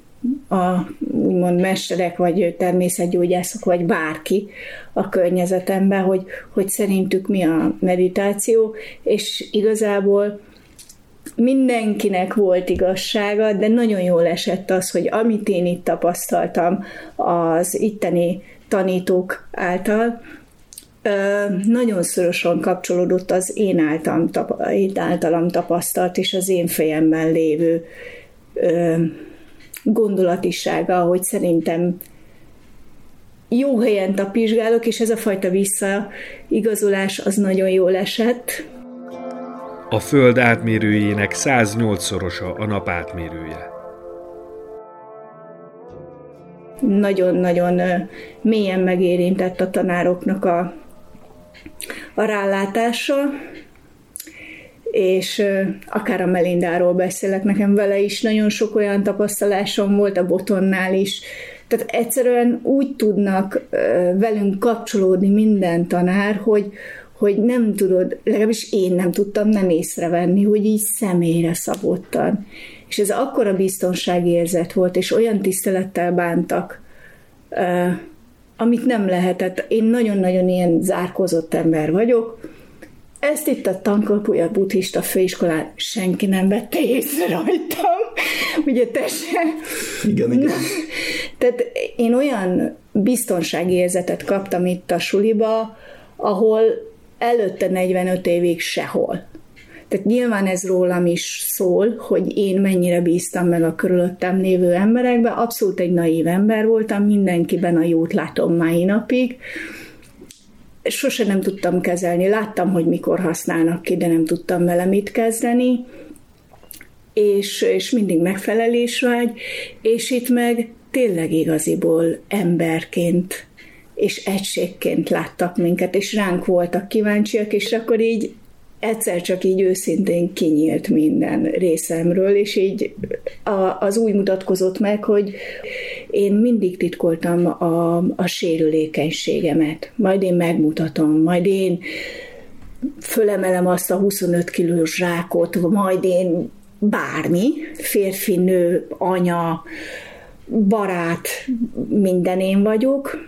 [SPEAKER 11] a úgymond mesterek, vagy természetgyógyászok, vagy bárki a környezetemben, hogy, hogy szerintük mi a meditáció, és igazából mindenkinek volt igazsága, de nagyon jól esett az, hogy amit én itt tapasztaltam az itteni tanítók által, nagyon szorosan kapcsolódott az én általam, én általam tapasztalt és az én fejemben lévő gondolatisága, hogy szerintem jó helyen tapizsgálok, és ez a fajta visszaigazolás az nagyon jól esett.
[SPEAKER 3] A Föld átmérőjének 108-szorosa a nap átmérője.
[SPEAKER 11] Nagyon-nagyon mélyen megérintett a tanároknak a, a rálátása, és akár a Melindáról beszélek, nekem vele is nagyon sok olyan tapasztalásom volt, a Botonnál is, tehát egyszerűen úgy tudnak velünk kapcsolódni minden tanár, hogy, hogy nem tudod, legalábbis én nem tudtam nem észrevenni, hogy így személyre szabottan. És ez akkora biztonságérzet volt, és olyan tisztelettel bántak, amit nem lehetett. Én nagyon-nagyon ilyen zárkozott ember vagyok, ezt itt a tankolpúja buddhista főiskolán senki nem vette észre rajtam. Ugye te se.
[SPEAKER 10] Igen, igen.
[SPEAKER 11] Tehát én olyan biztonsági érzetet kaptam itt a suliba, ahol előtte 45 évig sehol. Tehát nyilván ez rólam is szól, hogy én mennyire bíztam meg a körülöttem lévő emberekbe. Abszolút egy naív ember voltam, mindenkiben a jót látom mai napig sose nem tudtam kezelni. Láttam, hogy mikor használnak ki, de nem tudtam vele mit kezdeni, és, és mindig megfelelésvágy, és itt meg tényleg igaziból emberként és egységként láttak minket, és ránk voltak kíváncsiak, és akkor így egyszer csak így őszintén kinyílt minden részemről, és így a, az úgy mutatkozott meg, hogy én mindig titkoltam a, a sérülékenységemet. Majd én megmutatom, majd én fölemelem azt a 25 kilós zsákot, majd én bármi, férfi, nő, anya, barát, minden én vagyok.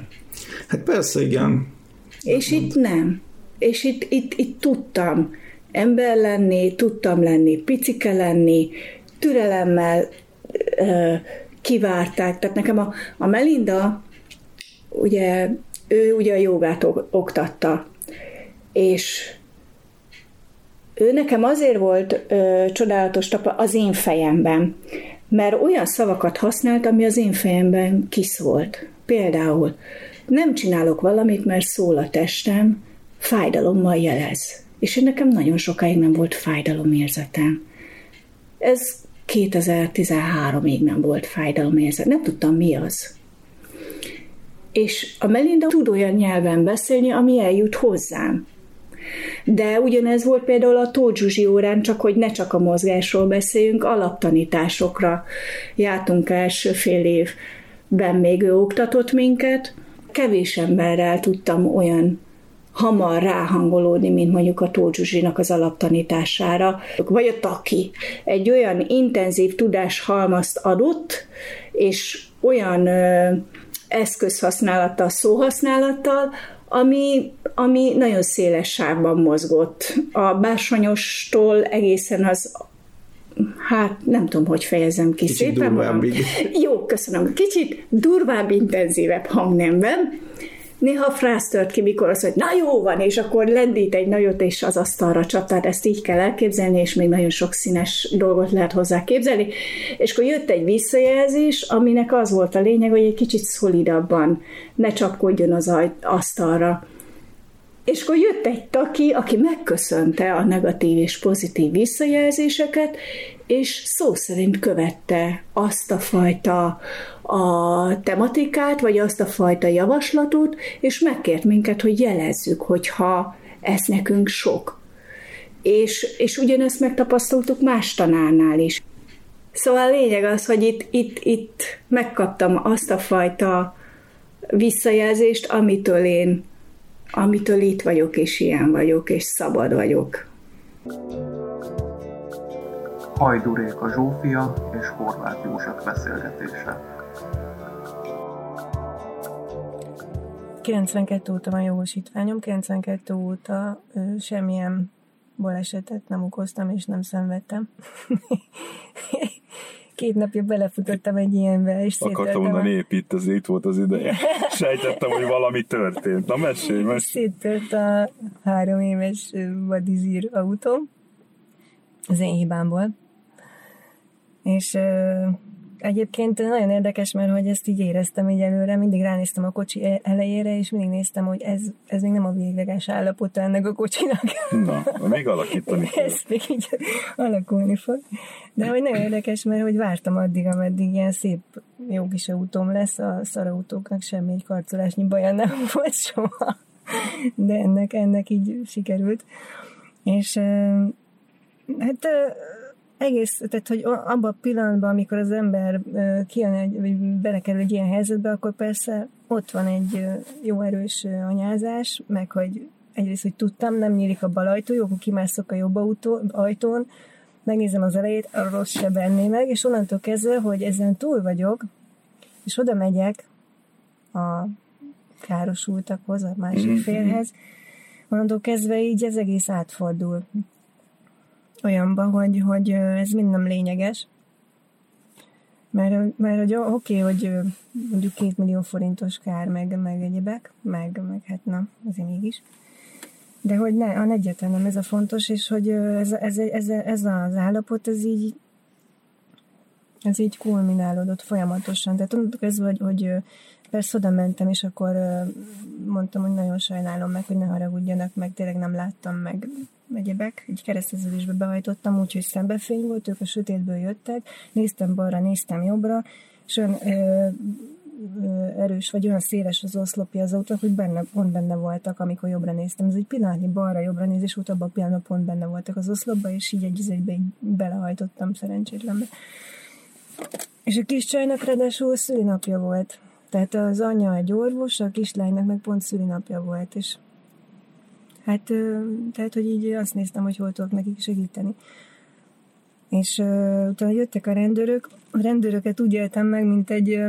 [SPEAKER 10] Hát persze, igen.
[SPEAKER 11] És itt nem. És itt, itt, itt tudtam, ember lenni, tudtam lenni, picike lenni, türelemmel kivárták. Tehát nekem a, a Melinda, ugye, ő ugye a jogát oktatta, és ő nekem azért volt ö, csodálatos tapa az én fejemben, mert olyan szavakat használt, ami az én fejemben kiszólt. Például nem csinálok valamit, mert szól a testem, fájdalommal jelez és én nekem nagyon sokáig nem volt fájdalomérzetem. Ez 2013-ig nem volt fájdalomérzet, nem tudtam mi az. És a Melinda tud olyan nyelven beszélni, ami eljut hozzám. De ugyanez volt például a Tózsuzsi órán, csak hogy ne csak a mozgásról beszéljünk, alaptanításokra jártunk első fél évben még ő oktatott minket. Kevés emberrel tudtam olyan hamar ráhangolódni, mint mondjuk a Tóth az alaptanítására, vagy a Taki. Egy olyan intenzív tudáshalmazt adott, és olyan ö, eszközhasználattal, szóhasználattal, ami, ami nagyon széles sávban mozgott. A bársonyostól egészen az hát nem tudom, hogy fejezem ki
[SPEAKER 10] Kicsit
[SPEAKER 11] szépen.
[SPEAKER 10] Durvább,
[SPEAKER 11] Jó, köszönöm. Kicsit durvább, intenzívebb hangnemben, néha frász tört ki, mikor az, hogy na jó van, és akkor lendít egy nagyot, és az asztalra csap, tehát ezt így kell elképzelni, és még nagyon sok színes dolgot lehet hozzá képzelni. És akkor jött egy visszajelzés, aminek az volt a lényeg, hogy egy kicsit szolidabban ne csapkodjon az asztalra. És akkor jött egy taki, aki megköszönte a negatív és pozitív visszajelzéseket, és szó szerint követte azt a fajta a tematikát, vagy azt a fajta javaslatot, és megkért minket, hogy jelezzük, hogyha ez nekünk sok. És, és ugyanezt megtapasztaltuk más tanárnál is. Szóval a lényeg az, hogy itt, itt, itt megkaptam azt a fajta visszajelzést, amitől én, amitől itt vagyok, és ilyen vagyok, és szabad vagyok.
[SPEAKER 12] Hajdurék a Zsófia és Horváth József beszélgetése.
[SPEAKER 13] 92 óta van jogosítványom, 92 óta ö, semmilyen balesetet nem okoztam és nem szenvedtem. Két napja belefutottam egy ilyenbe, és
[SPEAKER 6] Akartam mondani, épp itt, az itt volt az ideje. Sejtettem, hogy valami történt. Na mesélj, mesélj.
[SPEAKER 13] Széttört a három éves vadizír autóm. Az én hibámból. És Egyébként nagyon érdekes, mert hogy ezt így éreztem így előre, mindig ránéztem a kocsi e- elejére, és mindig néztem, hogy ez, ez még nem a végleges állapota ennek a kocsinak.
[SPEAKER 6] Na, még alakítani
[SPEAKER 13] kell. Ez még így alakulni fog. De hogy nagyon érdekes, mert hogy vártam addig, ameddig ilyen szép jó kis autóm lesz, a szarautóknak semmi egy karcolásnyi baja nem volt soha. De ennek, ennek így sikerült. És hát egész, tehát hogy abban a pillanatban, amikor az ember kijön, egy, vagy belekerül egy ilyen helyzetbe, akkor persze ott van egy jó erős anyázás, meg hogy egyrészt, hogy tudtam, nem nyílik a bal ajtó, jó, akkor kimászok a jobb autó, ajtón, megnézem az elejét, a rossz se benné meg, és onnantól kezdve, hogy ezen túl vagyok, és oda megyek a károsultakhoz, a másik mm-hmm. félhez, onnantól kezdve így ez egész átfordul olyanba, hogy, hogy ez mind nem lényeges. Mert, mert hogy oké, okay, hogy mondjuk két millió forintos kár, meg, meg egyebek, meg, meg hát na, azért mégis. De hogy ne, a egyetlen nem ez a fontos, és hogy ez, ez, ez, ez az állapot, ez így ez így kulminálódott folyamatosan. Tehát tudod közben, hogy, hogy persze oda mentem, és akkor mondtam, hogy nagyon sajnálom meg, hogy ne haragudjanak meg, tényleg nem láttam meg egyebek, egy kereszteződésbe behajtottam, úgyhogy szembefény volt, ők a sötétből jöttek, néztem balra, néztem jobbra, és olyan ö, ö, erős, vagy olyan széles az oszlopja az autónak, hogy benne, pont benne voltak, amikor jobbra néztem. Ez egy pillanatnyi balra-jobbra nézés volt, abban a pillanatban pont benne voltak az oszlopba, és így egy egybe belehajtottam szerencsétlenbe. És a kis csajnak ráadásul szülinapja volt. Tehát az anya egy orvos, a kislánynak meg pont szülinapja volt, és Hát, tehát, hogy így azt néztem, hogy hol tudok nekik segíteni. És uh, utána jöttek a rendőrök. A rendőröket úgy éltem meg, mint egy,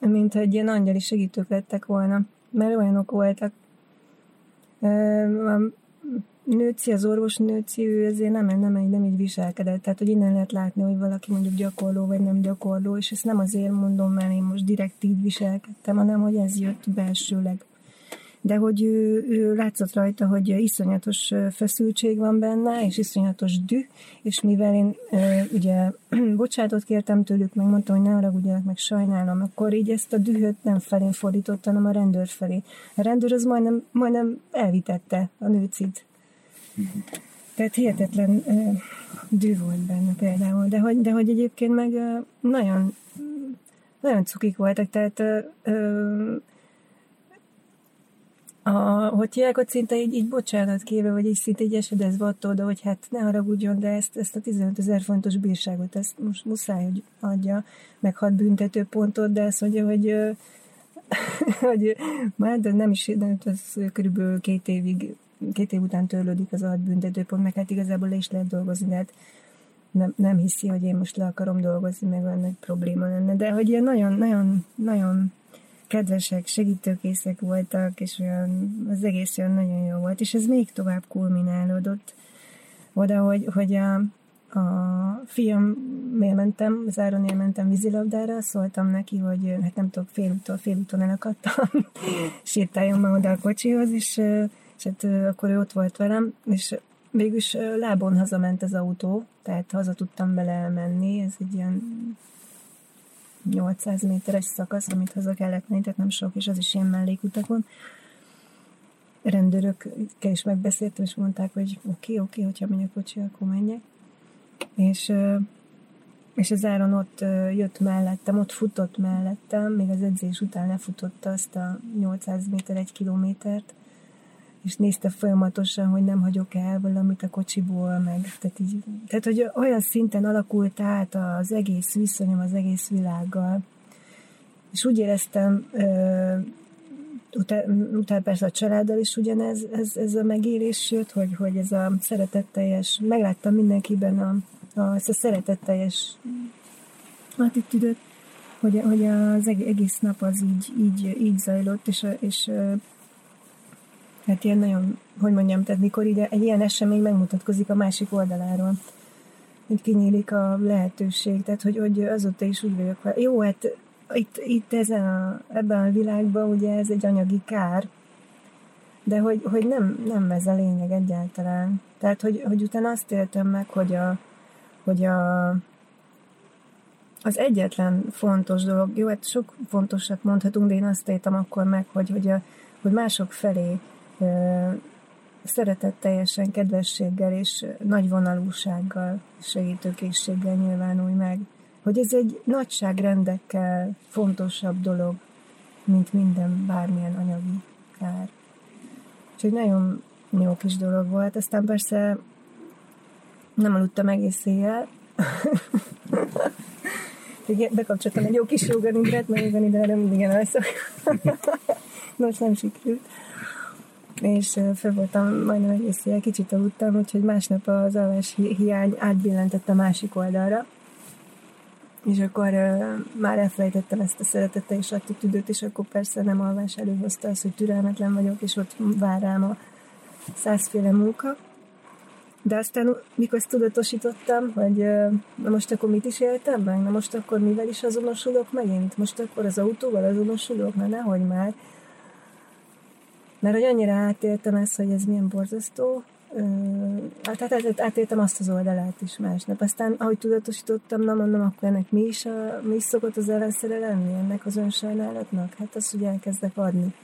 [SPEAKER 13] mint egy ilyen angyali segítők lettek volna. Mert olyanok voltak. Nőci, az orvos nőci, ő ezért nem, nem, nem, nem így viselkedett. Tehát, hogy innen lehet látni, hogy valaki mondjuk gyakorló, vagy nem gyakorló, és ezt nem azért mondom, mert én most direkt így viselkedtem, hanem hogy ez jött belsőleg de hogy ő, ő látszott rajta, hogy iszonyatos feszültség van benne, és iszonyatos düh, és mivel én ugye bocsátot kértem tőlük, meg mondtam, hogy ne haragudjanak, meg sajnálom, akkor így ezt a dühöt nem felén fordítottam, hanem a rendőr felé. A rendőr az majdnem, majdnem elvitette a nőcit. Tehát hihetetlen dű volt benne például, de hogy, de hogy egyébként meg nagyon, nagyon cukik voltak, tehát a, hogy hívják, hogy szinte így, így bocsánat kérve, vagy így szinte így esedezve attól, de hogy hát ne haragudjon, de ezt, ezt a 15 ezer fontos bírságot, ezt most muszáj, hogy adja, meg hat büntető pontot, de ezt mondja, hogy hogy már de nem is, de ez körülbelül két évig, két év után törlődik az a büntetőpont, meg hát igazából le is lehet dolgozni, de hát nem, nem hiszi, hogy én most le akarom dolgozni, meg van egy probléma lenne, de hogy ilyen nagyon, nagyon, nagyon kedvesek, segítőkészek voltak, és olyan, az egész olyan nagyon jó volt, és ez még tovább kulminálódott oda, hogy, hogy a, a fiam mentem, az Áronél mentem vízilabdára, szóltam neki, hogy hát nem tudok félúton, félúton elakadtam, sétáljon ma oda a kocsihoz, és, és hát akkor ő ott volt velem, és végülis lábon hazament az autó, tehát haza tudtam bele menni, ez egy ilyen 800 méteres szakasz, amit haza kellett menni, tehát nem sok, és az is ilyen mellékutakon. rendőrökkel is megbeszéltem, és mondták, hogy oké, okay, oké, okay, hogyha megy a kocsi, akkor menjek. És, és az Áron ott jött mellettem, ott futott mellettem, még az edzés után lefutotta azt a 800 méter, egy kilométert, és nézte folyamatosan, hogy nem hagyok el valamit a kocsiból, meg tehát, így, tehát hogy olyan szinten alakult át az egész viszonyom az egész világgal, és úgy éreztem, utána után persze a családdal is ugyanez ez, ez a megélés jött, hogy, hogy ez a szeretetteljes, megláttam mindenkiben a, a, ezt a szeretetteljes attitűdöt, hogy, hogy az egész nap az így, így, így zajlott, és, és hát ilyen nagyon, hogy mondjam, tehát mikor ide egy ilyen esemény megmutatkozik a másik oldaláról, hogy kinyílik a lehetőség, tehát hogy, hogy azóta is úgy vagyok, jó, hát itt, itt ezen a, ebben a világban ugye ez egy anyagi kár, de hogy, hogy nem, nem ez a lényeg egyáltalán. Tehát, hogy, hogy utána azt éltem meg, hogy, a, hogy a, az egyetlen fontos dolog, jó, hát sok fontosat mondhatunk, de én azt éltem akkor meg, hogy, hogy, a, hogy mások felé szeretetteljesen, kedvességgel és nagyvonalúsággal, segítőkészséggel nyilvánulj meg hogy ez egy nagyságrendekkel fontosabb dolog, mint minden bármilyen anyagi kár. Úgyhogy nagyon jó kis dolog volt. Aztán persze nem aludtam egész éjjel. Bekapcsoltam egy jó kis joganidrát, mert joganidrára mindig alszok. Most nem sikerült. És fel voltam majdnem egész éjjel, kicsit aludtam, úgyhogy másnap az alvás hiány átbillentett a másik oldalra és akkor már elfelejtettem ezt a szeretete és attitűdöt, és akkor persze nem alvás előhozta az, hogy türelmetlen vagyok, és ott vár rám a százféle munka. De aztán, mikor ezt tudatosítottam, hogy uh, na most akkor mit is éltem meg, na most akkor mivel is azonosulok megint, most akkor az autóval azonosulok, na nehogy már. Mert hogy annyira átéltem ezt, hogy ez milyen borzasztó, hát, hát, hát átéltem azt az oldalát is másnap. Aztán, ahogy tudatosítottam, na mondom, akkor ennek mi is, a, mi is szokott az ellenszere lenni ennek az önsajnálatnak? Hát az, hogy elkezdek adni.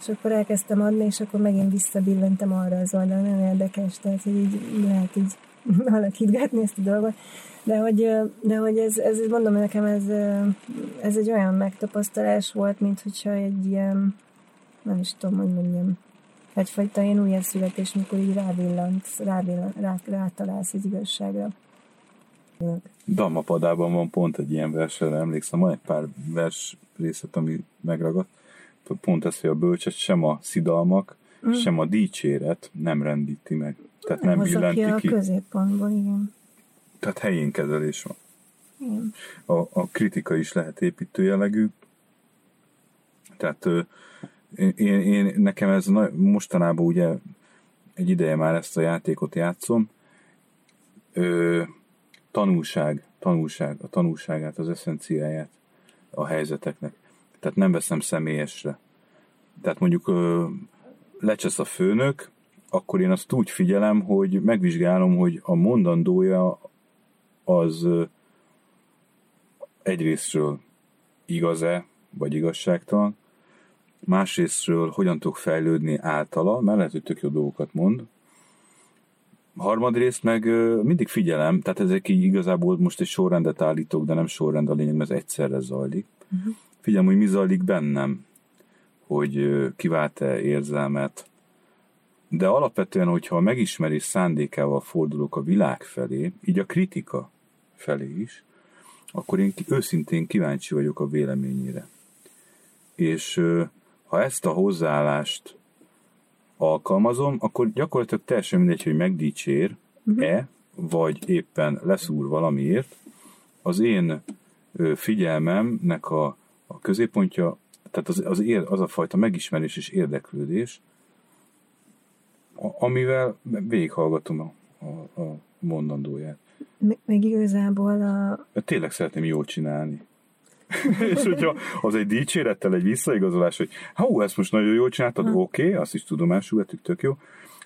[SPEAKER 13] És akkor elkezdtem adni, és akkor megint visszabillentem arra az oldalra, nagyon érdekes, tehát hogy így lehet így alakítgatni ezt a dolgot. De hogy, de hogy ez, ez, mondom nekem, ez, ez egy olyan megtapasztalás volt, mint hogyha egy ilyen, nem is tudom, hogy mondjam, egyfajta ilyen újjászületés, mikor így rávillant, rávillant, rá, rátalálsz egy igazságra.
[SPEAKER 6] Dammapadában van pont egy ilyen versre, emlékszem, van egy pár vers részlet, ami megragadt. Pont ez, hogy a bölcset sem a szidalmak, mm. sem a dicséret nem rendíti meg. Tehát nem, nem billenti ki. a
[SPEAKER 13] középpontból, igen.
[SPEAKER 6] Tehát helyén kezelés van.
[SPEAKER 13] Igen.
[SPEAKER 6] A, a kritika is lehet építő jellegű. Tehát én, én, nekem ez mostanában ugye egy ideje már ezt a játékot játszom. Ö, tanulság, tanulság, a tanulságát, az eszenciáját a helyzeteknek. Tehát nem veszem személyesre. Tehát mondjuk ö, lecsesz a főnök, akkor én azt úgy figyelem, hogy megvizsgálom, hogy a mondandója az egyrésztről igaz-e, vagy igazságtalan, másrésztről hogyan tudok fejlődni általa, mert lehet, hogy tök jó dolgokat mond. Harmadrészt meg mindig figyelem, tehát ezek így igazából most egy sorrendet állítok, de nem sorrend a lényeg, mert ez egyszerre zajlik. Uh-huh. Figyelem, hogy mi zajlik bennem, hogy kivált-e érzelmet, de alapvetően, hogyha a megismerés szándékával fordulok a világ felé, így a kritika felé is, akkor én őszintén kíváncsi vagyok a véleményére. És ha ezt a hozzáállást alkalmazom, akkor gyakorlatilag teljesen mindegy, hogy megdicsér-e, uh-huh. vagy éppen leszúr valamiért, az én figyelmemnek a, a középpontja, tehát az, az, ér, az a fajta megismerés és érdeklődés, amivel végighallgatom a, a, a mondandóját.
[SPEAKER 13] Meg igazából a...
[SPEAKER 6] Tényleg szeretném jól csinálni. és hogyha az egy dicsérettel egy visszaigazolás, hogy hú, ezt most nagyon jól csináltad, oké, okay, azt is tudomásul vettük, tök jó.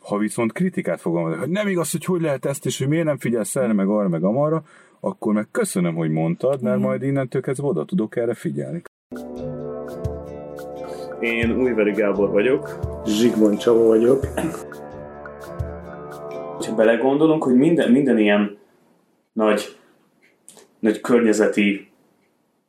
[SPEAKER 6] Ha viszont kritikát fogalmazok, hogy nem igaz, hogy hogy lehet ezt, és hogy miért nem figyelsz erre, meg arra, meg amarra, akkor meg köszönöm, hogy mondtad, mert majd innentől kezdve oda tudok erre figyelni.
[SPEAKER 14] Én Újveri Gábor vagyok.
[SPEAKER 15] Zsigmond Csaba vagyok.
[SPEAKER 14] Ha belegondolunk, hogy minden, minden ilyen nagy, nagy környezeti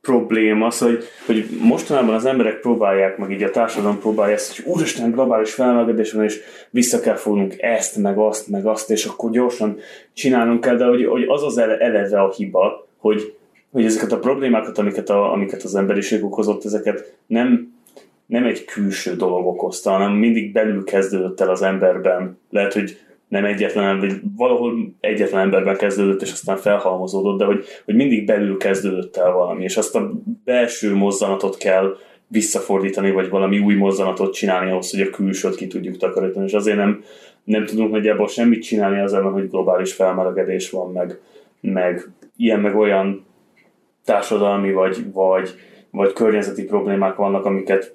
[SPEAKER 14] probléma az, hogy, hogy mostanában az emberek próbálják, meg így a társadalom próbálja ezt, hogy úristen, globális felmelegedés van, és vissza kell fognunk ezt, meg azt, meg azt, és akkor gyorsan csinálnunk kell, de hogy, hogy az az eleve a hiba, hogy, hogy ezeket a problémákat, amiket, a, amiket az emberiség okozott, ezeket nem, nem egy külső dolog okozta, hanem mindig belül kezdődött el az emberben. Lehet, hogy nem egyetlen, vagy valahol egyetlen emberben kezdődött, és aztán felhalmozódott, de hogy, hogy mindig belül kezdődött el valami, és azt a belső mozzanatot kell visszafordítani, vagy valami új mozzanatot csinálni ahhoz, hogy a külsőt ki tudjuk takarítani, és azért nem, nem tudunk nagyjából semmit csinálni az ellen, hogy globális felmelegedés van, meg, meg ilyen, meg olyan társadalmi, vagy, vagy, vagy környezeti problémák vannak, amiket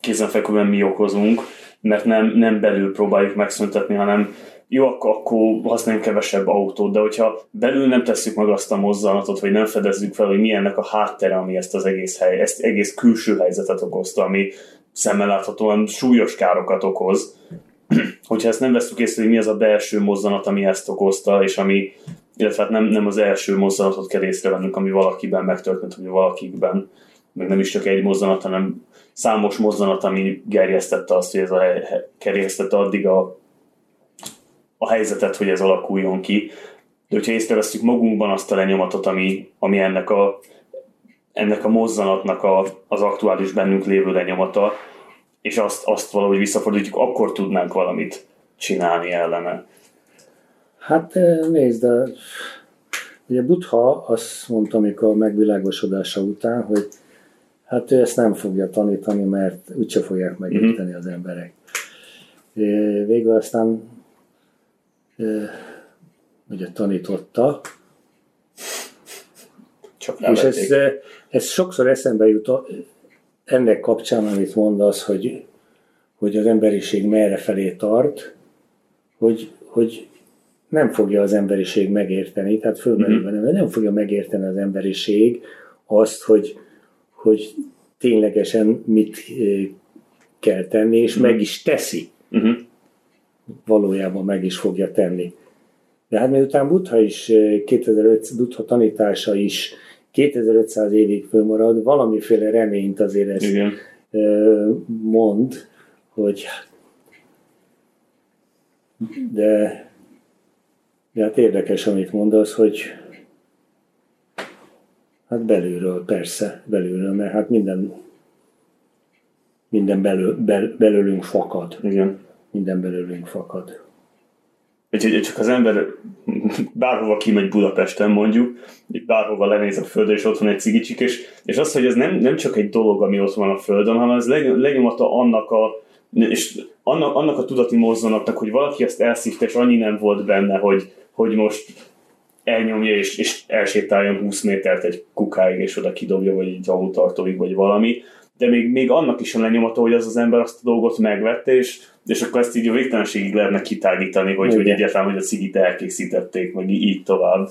[SPEAKER 14] kézenfekvően mi okozunk, mert nem, nem belül próbáljuk megszüntetni, hanem jó, akkor, akkor használjunk kevesebb autót, de hogyha belül nem tesszük meg azt a mozzanatot, vagy nem fedezzük fel, hogy mi ennek a háttere, ami ezt az egész hely, ezt egész külső helyzetet okozta, ami szemmel láthatóan súlyos károkat okoz, hogyha ezt nem veszük észre, hogy mi az a belső mozzanat, ami ezt okozta, és ami, illetve hát nem, nem az első mozzanatot kell észrevennünk, ami valakiben megtörtént, vagy valakikben, meg nem is csak egy mozzanat, hanem számos mozzanat, ami gerjesztette azt, hogy ez a hely, gerjesztette addig a a helyzetet, hogy ez alakuljon ki. De hogyha észreveszünk magunkban azt a lenyomatot, ami, ami ennek a, ennek a mozzanatnak a, az aktuális bennünk lévő lenyomata, és azt, azt valahogy visszafordítjuk, akkor tudnánk valamit csinálni ellene.
[SPEAKER 15] Hát nézd, de ugye Butha azt mondta, amikor a megvilágosodása után, hogy hát ő ezt nem fogja tanítani, mert úgyse fogják megérteni mm-hmm. az emberek. Végül aztán ugye tanította. Csak és ez, ez sokszor eszembe jut ennek kapcsán, amit mondasz, hogy, hogy az emberiség merre felé tart, hogy, hogy nem fogja az emberiség megérteni, tehát fölmerül mm-hmm. nem, nem fogja megérteni az emberiség azt, hogy, hogy ténylegesen mit kell tenni, és mm-hmm. meg is teszi. Mm-hmm valójában meg is fogja tenni. De hát miután Buddha is 2005, eh, Buddha tanítása is 2500 évig fölmarad, valamiféle reményt azért ez Igen. Eh, mond, hogy de, de hát érdekes, amit mondasz, hogy hát belülről, persze, belülről, mert hát minden minden belül, bel, belőlünk fakad. Igen minden belőlünk fakad.
[SPEAKER 14] Úgyhogy csak az ember bárhova kimegy Budapesten mondjuk, bárhova lenéz a földre, és ott van egy cigicsik, és, és az, hogy ez nem, nem csak egy dolog, ami ott van a földön, hanem ez lenyomata annak a és annak, annak a tudati mozzanatnak, hogy valaki ezt elszívta, és annyi nem volt benne, hogy, hogy most elnyomja, és, és elsétáljon 20 métert egy kukáig, és oda kidobja, vagy egy autótartóig, vagy valami, de még, még annak is a lenyomata, hogy az az ember azt a dolgot megvette, és, és akkor ezt így a végtelenségig lehetne kitágítani, hogy, hogy egyáltalán, hogy a cigit elkészítették, meg így tovább.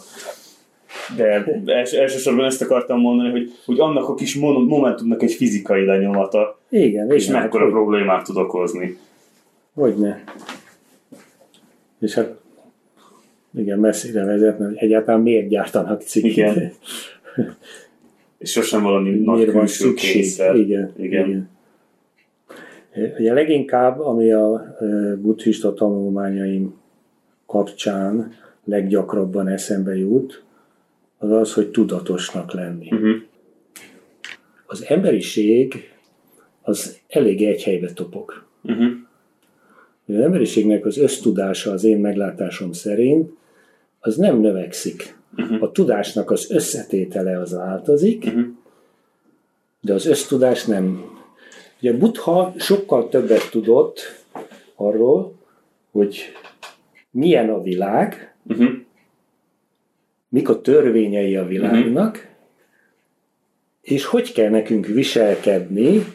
[SPEAKER 14] De els, elsősorban ezt akartam mondani, hogy, hogy annak a kis momentumnak egy fizikai lenyomata.
[SPEAKER 15] Igen,
[SPEAKER 14] és igen, mekkora hát, problémát tud okozni.
[SPEAKER 15] Hogyne. És hát igen, messzire vezetne, hogy egyáltalán miért gyártanak cigit. Igen.
[SPEAKER 14] És sosem valami nagy külső kényszer.
[SPEAKER 15] Igen, igen. igen. Ugye leginkább, ami a buddhista tanulmányaim kapcsán leggyakrabban eszembe jut, az az, hogy tudatosnak lenni. Uh-huh. Az emberiség az elég egy helybe topog. Uh-huh. Az emberiségnek az össztudása az én meglátásom szerint az nem növekszik. Uh-huh. A tudásnak az összetétele az változik, uh-huh. de az össztudás nem. Ugye Buddha sokkal többet tudott arról, hogy milyen a világ, uh-huh. mik a törvényei a világnak, uh-huh. és hogy kell nekünk viselkedni,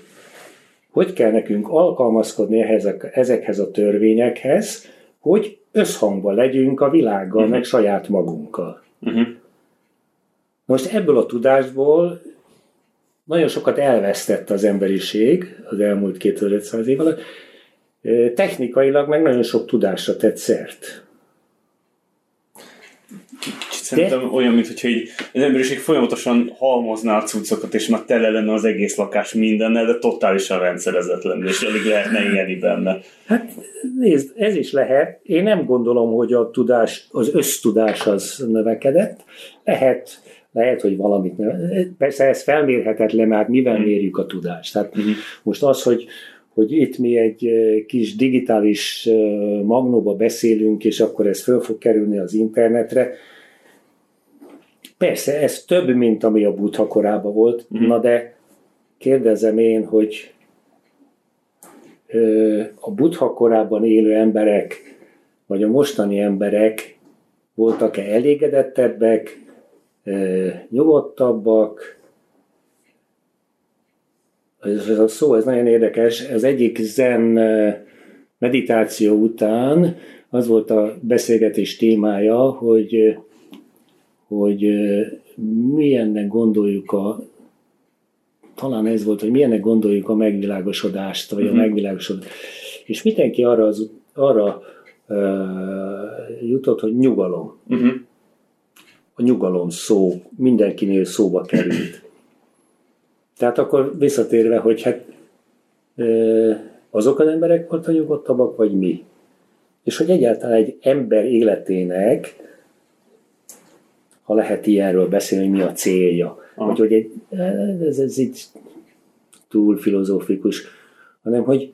[SPEAKER 15] hogy kell nekünk alkalmazkodni a, ezekhez a törvényekhez, hogy összhangba legyünk a világgal, uh-huh. meg saját magunkkal. Uh-huh. Most ebből a tudásból nagyon sokat elvesztett az emberiség az elmúlt 2500 év alatt, technikailag meg nagyon sok tudásra tett szert.
[SPEAKER 14] Szerintem olyan, mintha így az emberiség folyamatosan halmozná a cuccokat, és már tele lenne az egész lakás mindennel, de totálisan rendszerezetlen, és alig lehetne élni benne.
[SPEAKER 15] Hát nézd, ez is lehet. Én nem gondolom, hogy a tudás, az össztudás az növekedett. Lehet, lehet, hogy valamit növekedett. Persze ez felmérhetetlen, mert mivel mérjük a tudást. Tehát most az, hogy hogy itt mi egy kis digitális magnóba beszélünk, és akkor ez föl fog kerülni az internetre. Persze, ez több, mint ami a Buddha korában volt, mm. na de kérdezem én, hogy a Buddha korában élő emberek, vagy a mostani emberek voltak-e elégedettebbek, nyugodtabbak, ez a szó, ez nagyon érdekes. Az egyik zen meditáció után az volt a beszélgetés témája, hogy, hogy milyennek gondoljuk a talán ez volt, hogy milyennek gondoljuk a megvilágosodást, vagy uh-huh. a mhm. megvilágosodást. És mindenki arra, az, arra uh, jutott, hogy nyugalom. Uh-huh. A nyugalom szó mindenkinél szóba került. Tehát akkor visszatérve, hogy hát azok az emberek voltak nyugodtabbak, vagy mi? És hogy egyáltalán egy ember életének, ha lehet ilyenről beszélni, hogy mi a célja, Aha. vagy hogy egy, ez, ez így túl filozófikus, hanem hogy,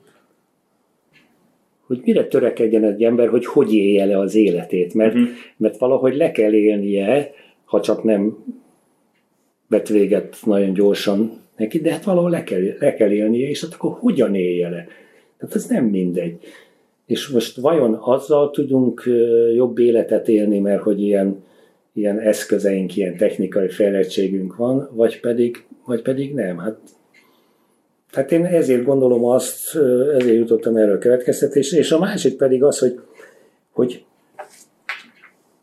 [SPEAKER 15] hogy mire törekedjen egy ember, hogy hogy élje le az életét, mert, uh-huh. mert valahogy le kell élnie, ha csak nem vet véget nagyon gyorsan neki, de hát valahol le kell, le kell élnie, és hát akkor hogyan élje le? Tehát ez nem mindegy. És most vajon azzal tudunk jobb életet élni, mert hogy ilyen, ilyen eszközeink, ilyen technikai fejlettségünk van, vagy pedig, vagy pedig nem? Hát, hát én ezért gondolom azt, ezért jutottam erről a következtetésre, és a másik pedig az, hogy, hogy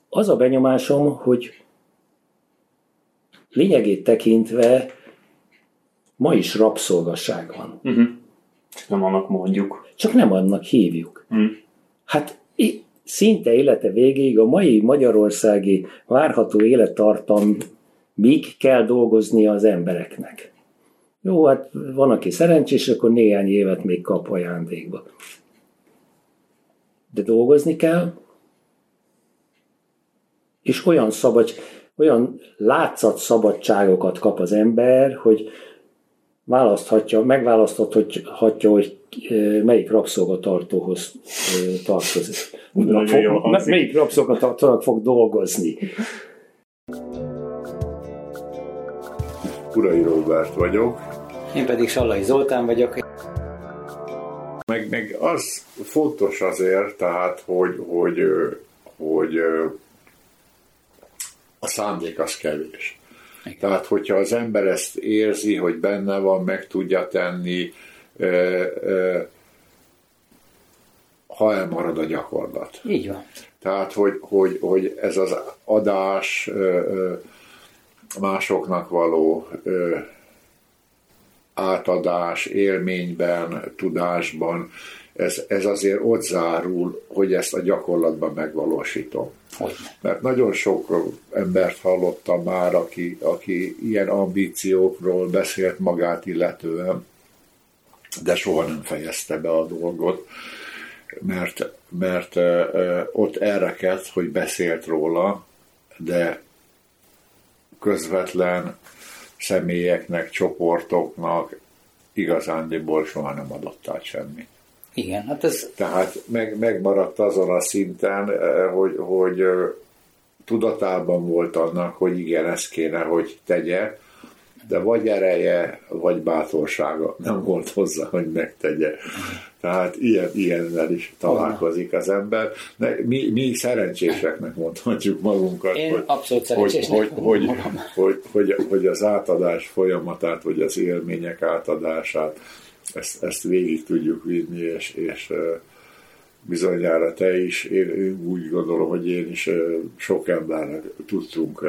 [SPEAKER 15] az a benyomásom, hogy lényegét tekintve Ma is rabszolgasság van.
[SPEAKER 14] Uh-huh. Csak nem annak mondjuk.
[SPEAKER 15] Csak nem annak hívjuk. Uh-huh. Hát szinte élete végéig a mai magyarországi várható élettartam míg kell dolgoznia az embereknek. Jó, hát van, aki szerencsés, akkor néhány évet még kap ajándékba. De dolgozni kell, és olyan szabad, olyan látszat szabadságokat kap az ember, hogy választhatja, megválaszthatja, hogy melyik rabszolgatartóhoz tartozik. Fog, melyik rabszolgatartónak fog dolgozni.
[SPEAKER 16] Urai Robert vagyok.
[SPEAKER 17] Én pedig Sallai Zoltán vagyok.
[SPEAKER 16] Meg, meg az fontos azért, tehát, hogy, hogy, hogy a szándék az kevés. Tehát, hogyha az ember ezt érzi, hogy benne van, meg tudja tenni, ha elmarad a gyakorlat.
[SPEAKER 17] Így van.
[SPEAKER 16] Tehát, hogy, hogy, hogy ez az adás másoknak való átadás élményben, tudásban, ez, ez azért ott zárul, hogy ezt a gyakorlatban megvalósítom. Mert nagyon sok embert hallottam már, aki, aki ilyen ambíciókról beszélt magát illetően, de soha nem fejezte be a dolgot, mert, mert ott elrekedt, hogy beszélt róla, de közvetlen személyeknek, csoportoknak igazándiból soha nem adott át semmit.
[SPEAKER 17] Igen, hát ez...
[SPEAKER 16] Tehát meg, megmaradt azon a szinten, eh, hogy, hogy tudatában volt annak, hogy igen, ezt kéne, hogy tegye, de vagy ereje, vagy bátorsága nem volt hozzá, hogy megtegye. Tehát ilyen, ilyennel is találkozik az ember. De mi, mi szerencséseknek mondhatjuk magunkat,
[SPEAKER 17] Én
[SPEAKER 16] hogy,
[SPEAKER 17] abszolút
[SPEAKER 16] hogy, hogy, hogy, hogy, hogy, hogy az átadás folyamatát, vagy az élmények átadását ezt, ezt végig tudjuk vinni, és, és bizonyára te is, én, úgy gondolom, hogy én is sok embernek tudtunk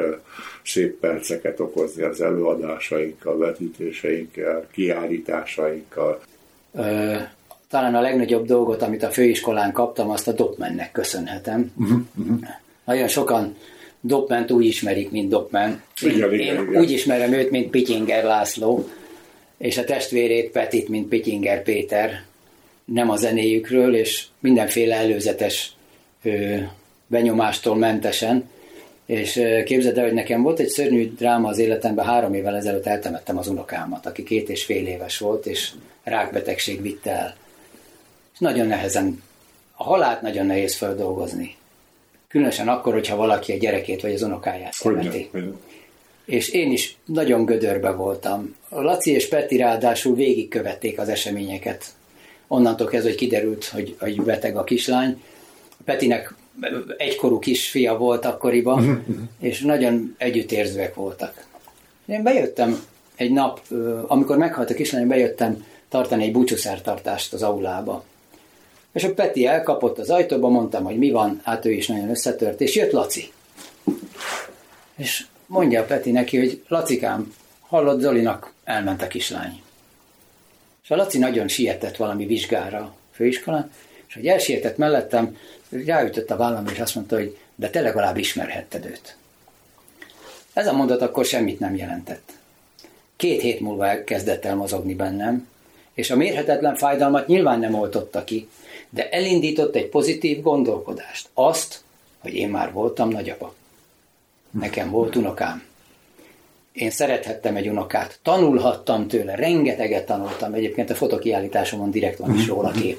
[SPEAKER 16] szép perceket okozni az előadásainkkal, vetítéseinkkel, kiállításainkkal.
[SPEAKER 17] Ö, talán a legnagyobb dolgot, amit a főiskolán kaptam, azt a Dopmennek köszönhetem. Uh-huh, uh-huh. Nagyon sokan Dopment úgy ismerik, mint Dopman. Én, igen, igen, én igen. úgy ismerem őt, mint Pityinger László, és a testvérét Petit, mint Pityinger Péter nem a zenéjükről, és mindenféle előzetes ö, benyomástól mentesen. És ö, képzeld el, hogy nekem volt egy szörnyű dráma az életemben, három évvel ezelőtt eltemettem az unokámat, aki két és fél éves volt, és rákbetegség vitte el. És nagyon nehezen, a halált nagyon nehéz feldolgozni. Különösen akkor, hogyha valaki a gyerekét vagy az unokáját szereti. És én is nagyon gödörbe voltam. Laci és Peti ráadásul végigkövették az eseményeket onnantól kezdve, hogy kiderült, hogy, hogy beteg a kislány. Petinek egykorú kisfia volt akkoriban, mhm. és nagyon együttérzőek voltak. Én bejöttem egy nap, amikor meghalt a kislány, bejöttem tartani egy búcsúszertartást az aulába. És a Peti elkapott az ajtóba, mondtam, hogy mi van, hát ő is nagyon összetört, és jött Laci. És mondja a Peti neki, hogy Lacikám, hallott Zolinak, elment a kislány. És a Laci nagyon sietett valami vizsgára a főiskolán, és hogy elsietett mellettem, ráütött a vállam, és azt mondta, hogy de te legalább ismerhetted őt. Ez a mondat akkor semmit nem jelentett. Két hét múlva kezdett el mozogni bennem, és a mérhetetlen fájdalmat nyilván nem oltotta ki, de elindított egy pozitív gondolkodást. Azt, hogy én már voltam nagyapa. Nekem volt unokám. Én szerethettem egy unokát, tanulhattam tőle, rengeteget tanultam, egyébként a fotokiállításomon direkt van is róla kép.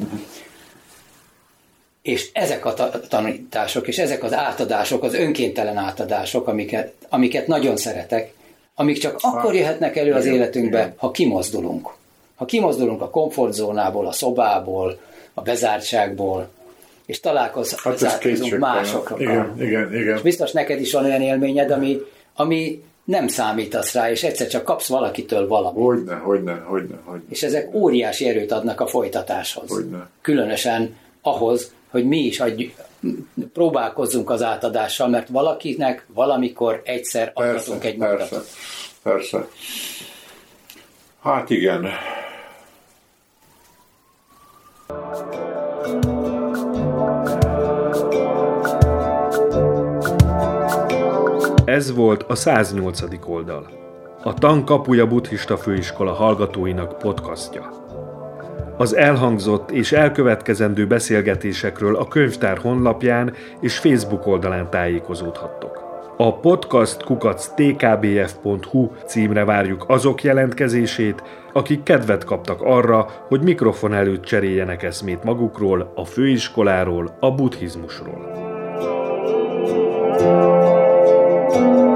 [SPEAKER 17] És ezek a tanítások, és ezek az átadások, az önkéntelen átadások, amiket, amiket nagyon szeretek, amik csak akkor jöhetnek elő az életünkbe, ha kimozdulunk. Ha kimozdulunk a komfortzónából, a szobából, a bezártságból, és találkozunk hát másokkal.
[SPEAKER 16] Igen, igen, igen. És
[SPEAKER 17] biztos neked is van olyan élményed, ami, ami nem számítasz rá, és egyszer csak kapsz valakitől valamit.
[SPEAKER 16] Hogyne, hogyne, hogyne, hogyne.
[SPEAKER 17] És ezek óriási erőt adnak a folytatáshoz.
[SPEAKER 16] Hogyne.
[SPEAKER 17] Különösen ahhoz, hogy mi is adj, próbálkozzunk az átadással, mert valakinek valamikor egyszer adhatunk egy
[SPEAKER 16] persze, mutatót. Persze. Hát igen.
[SPEAKER 3] Ez volt a 108. oldal. A Tankapuja Buddhista Főiskola hallgatóinak podcastja. Az elhangzott és elkövetkezendő beszélgetésekről a könyvtár honlapján és Facebook oldalán tájékozódhattok. A podcast kukac tkbf.hu címre várjuk azok jelentkezését, akik kedvet kaptak arra, hogy mikrofon előtt cseréljenek eszmét magukról, a főiskoláról, a buddhizmusról. Thank you.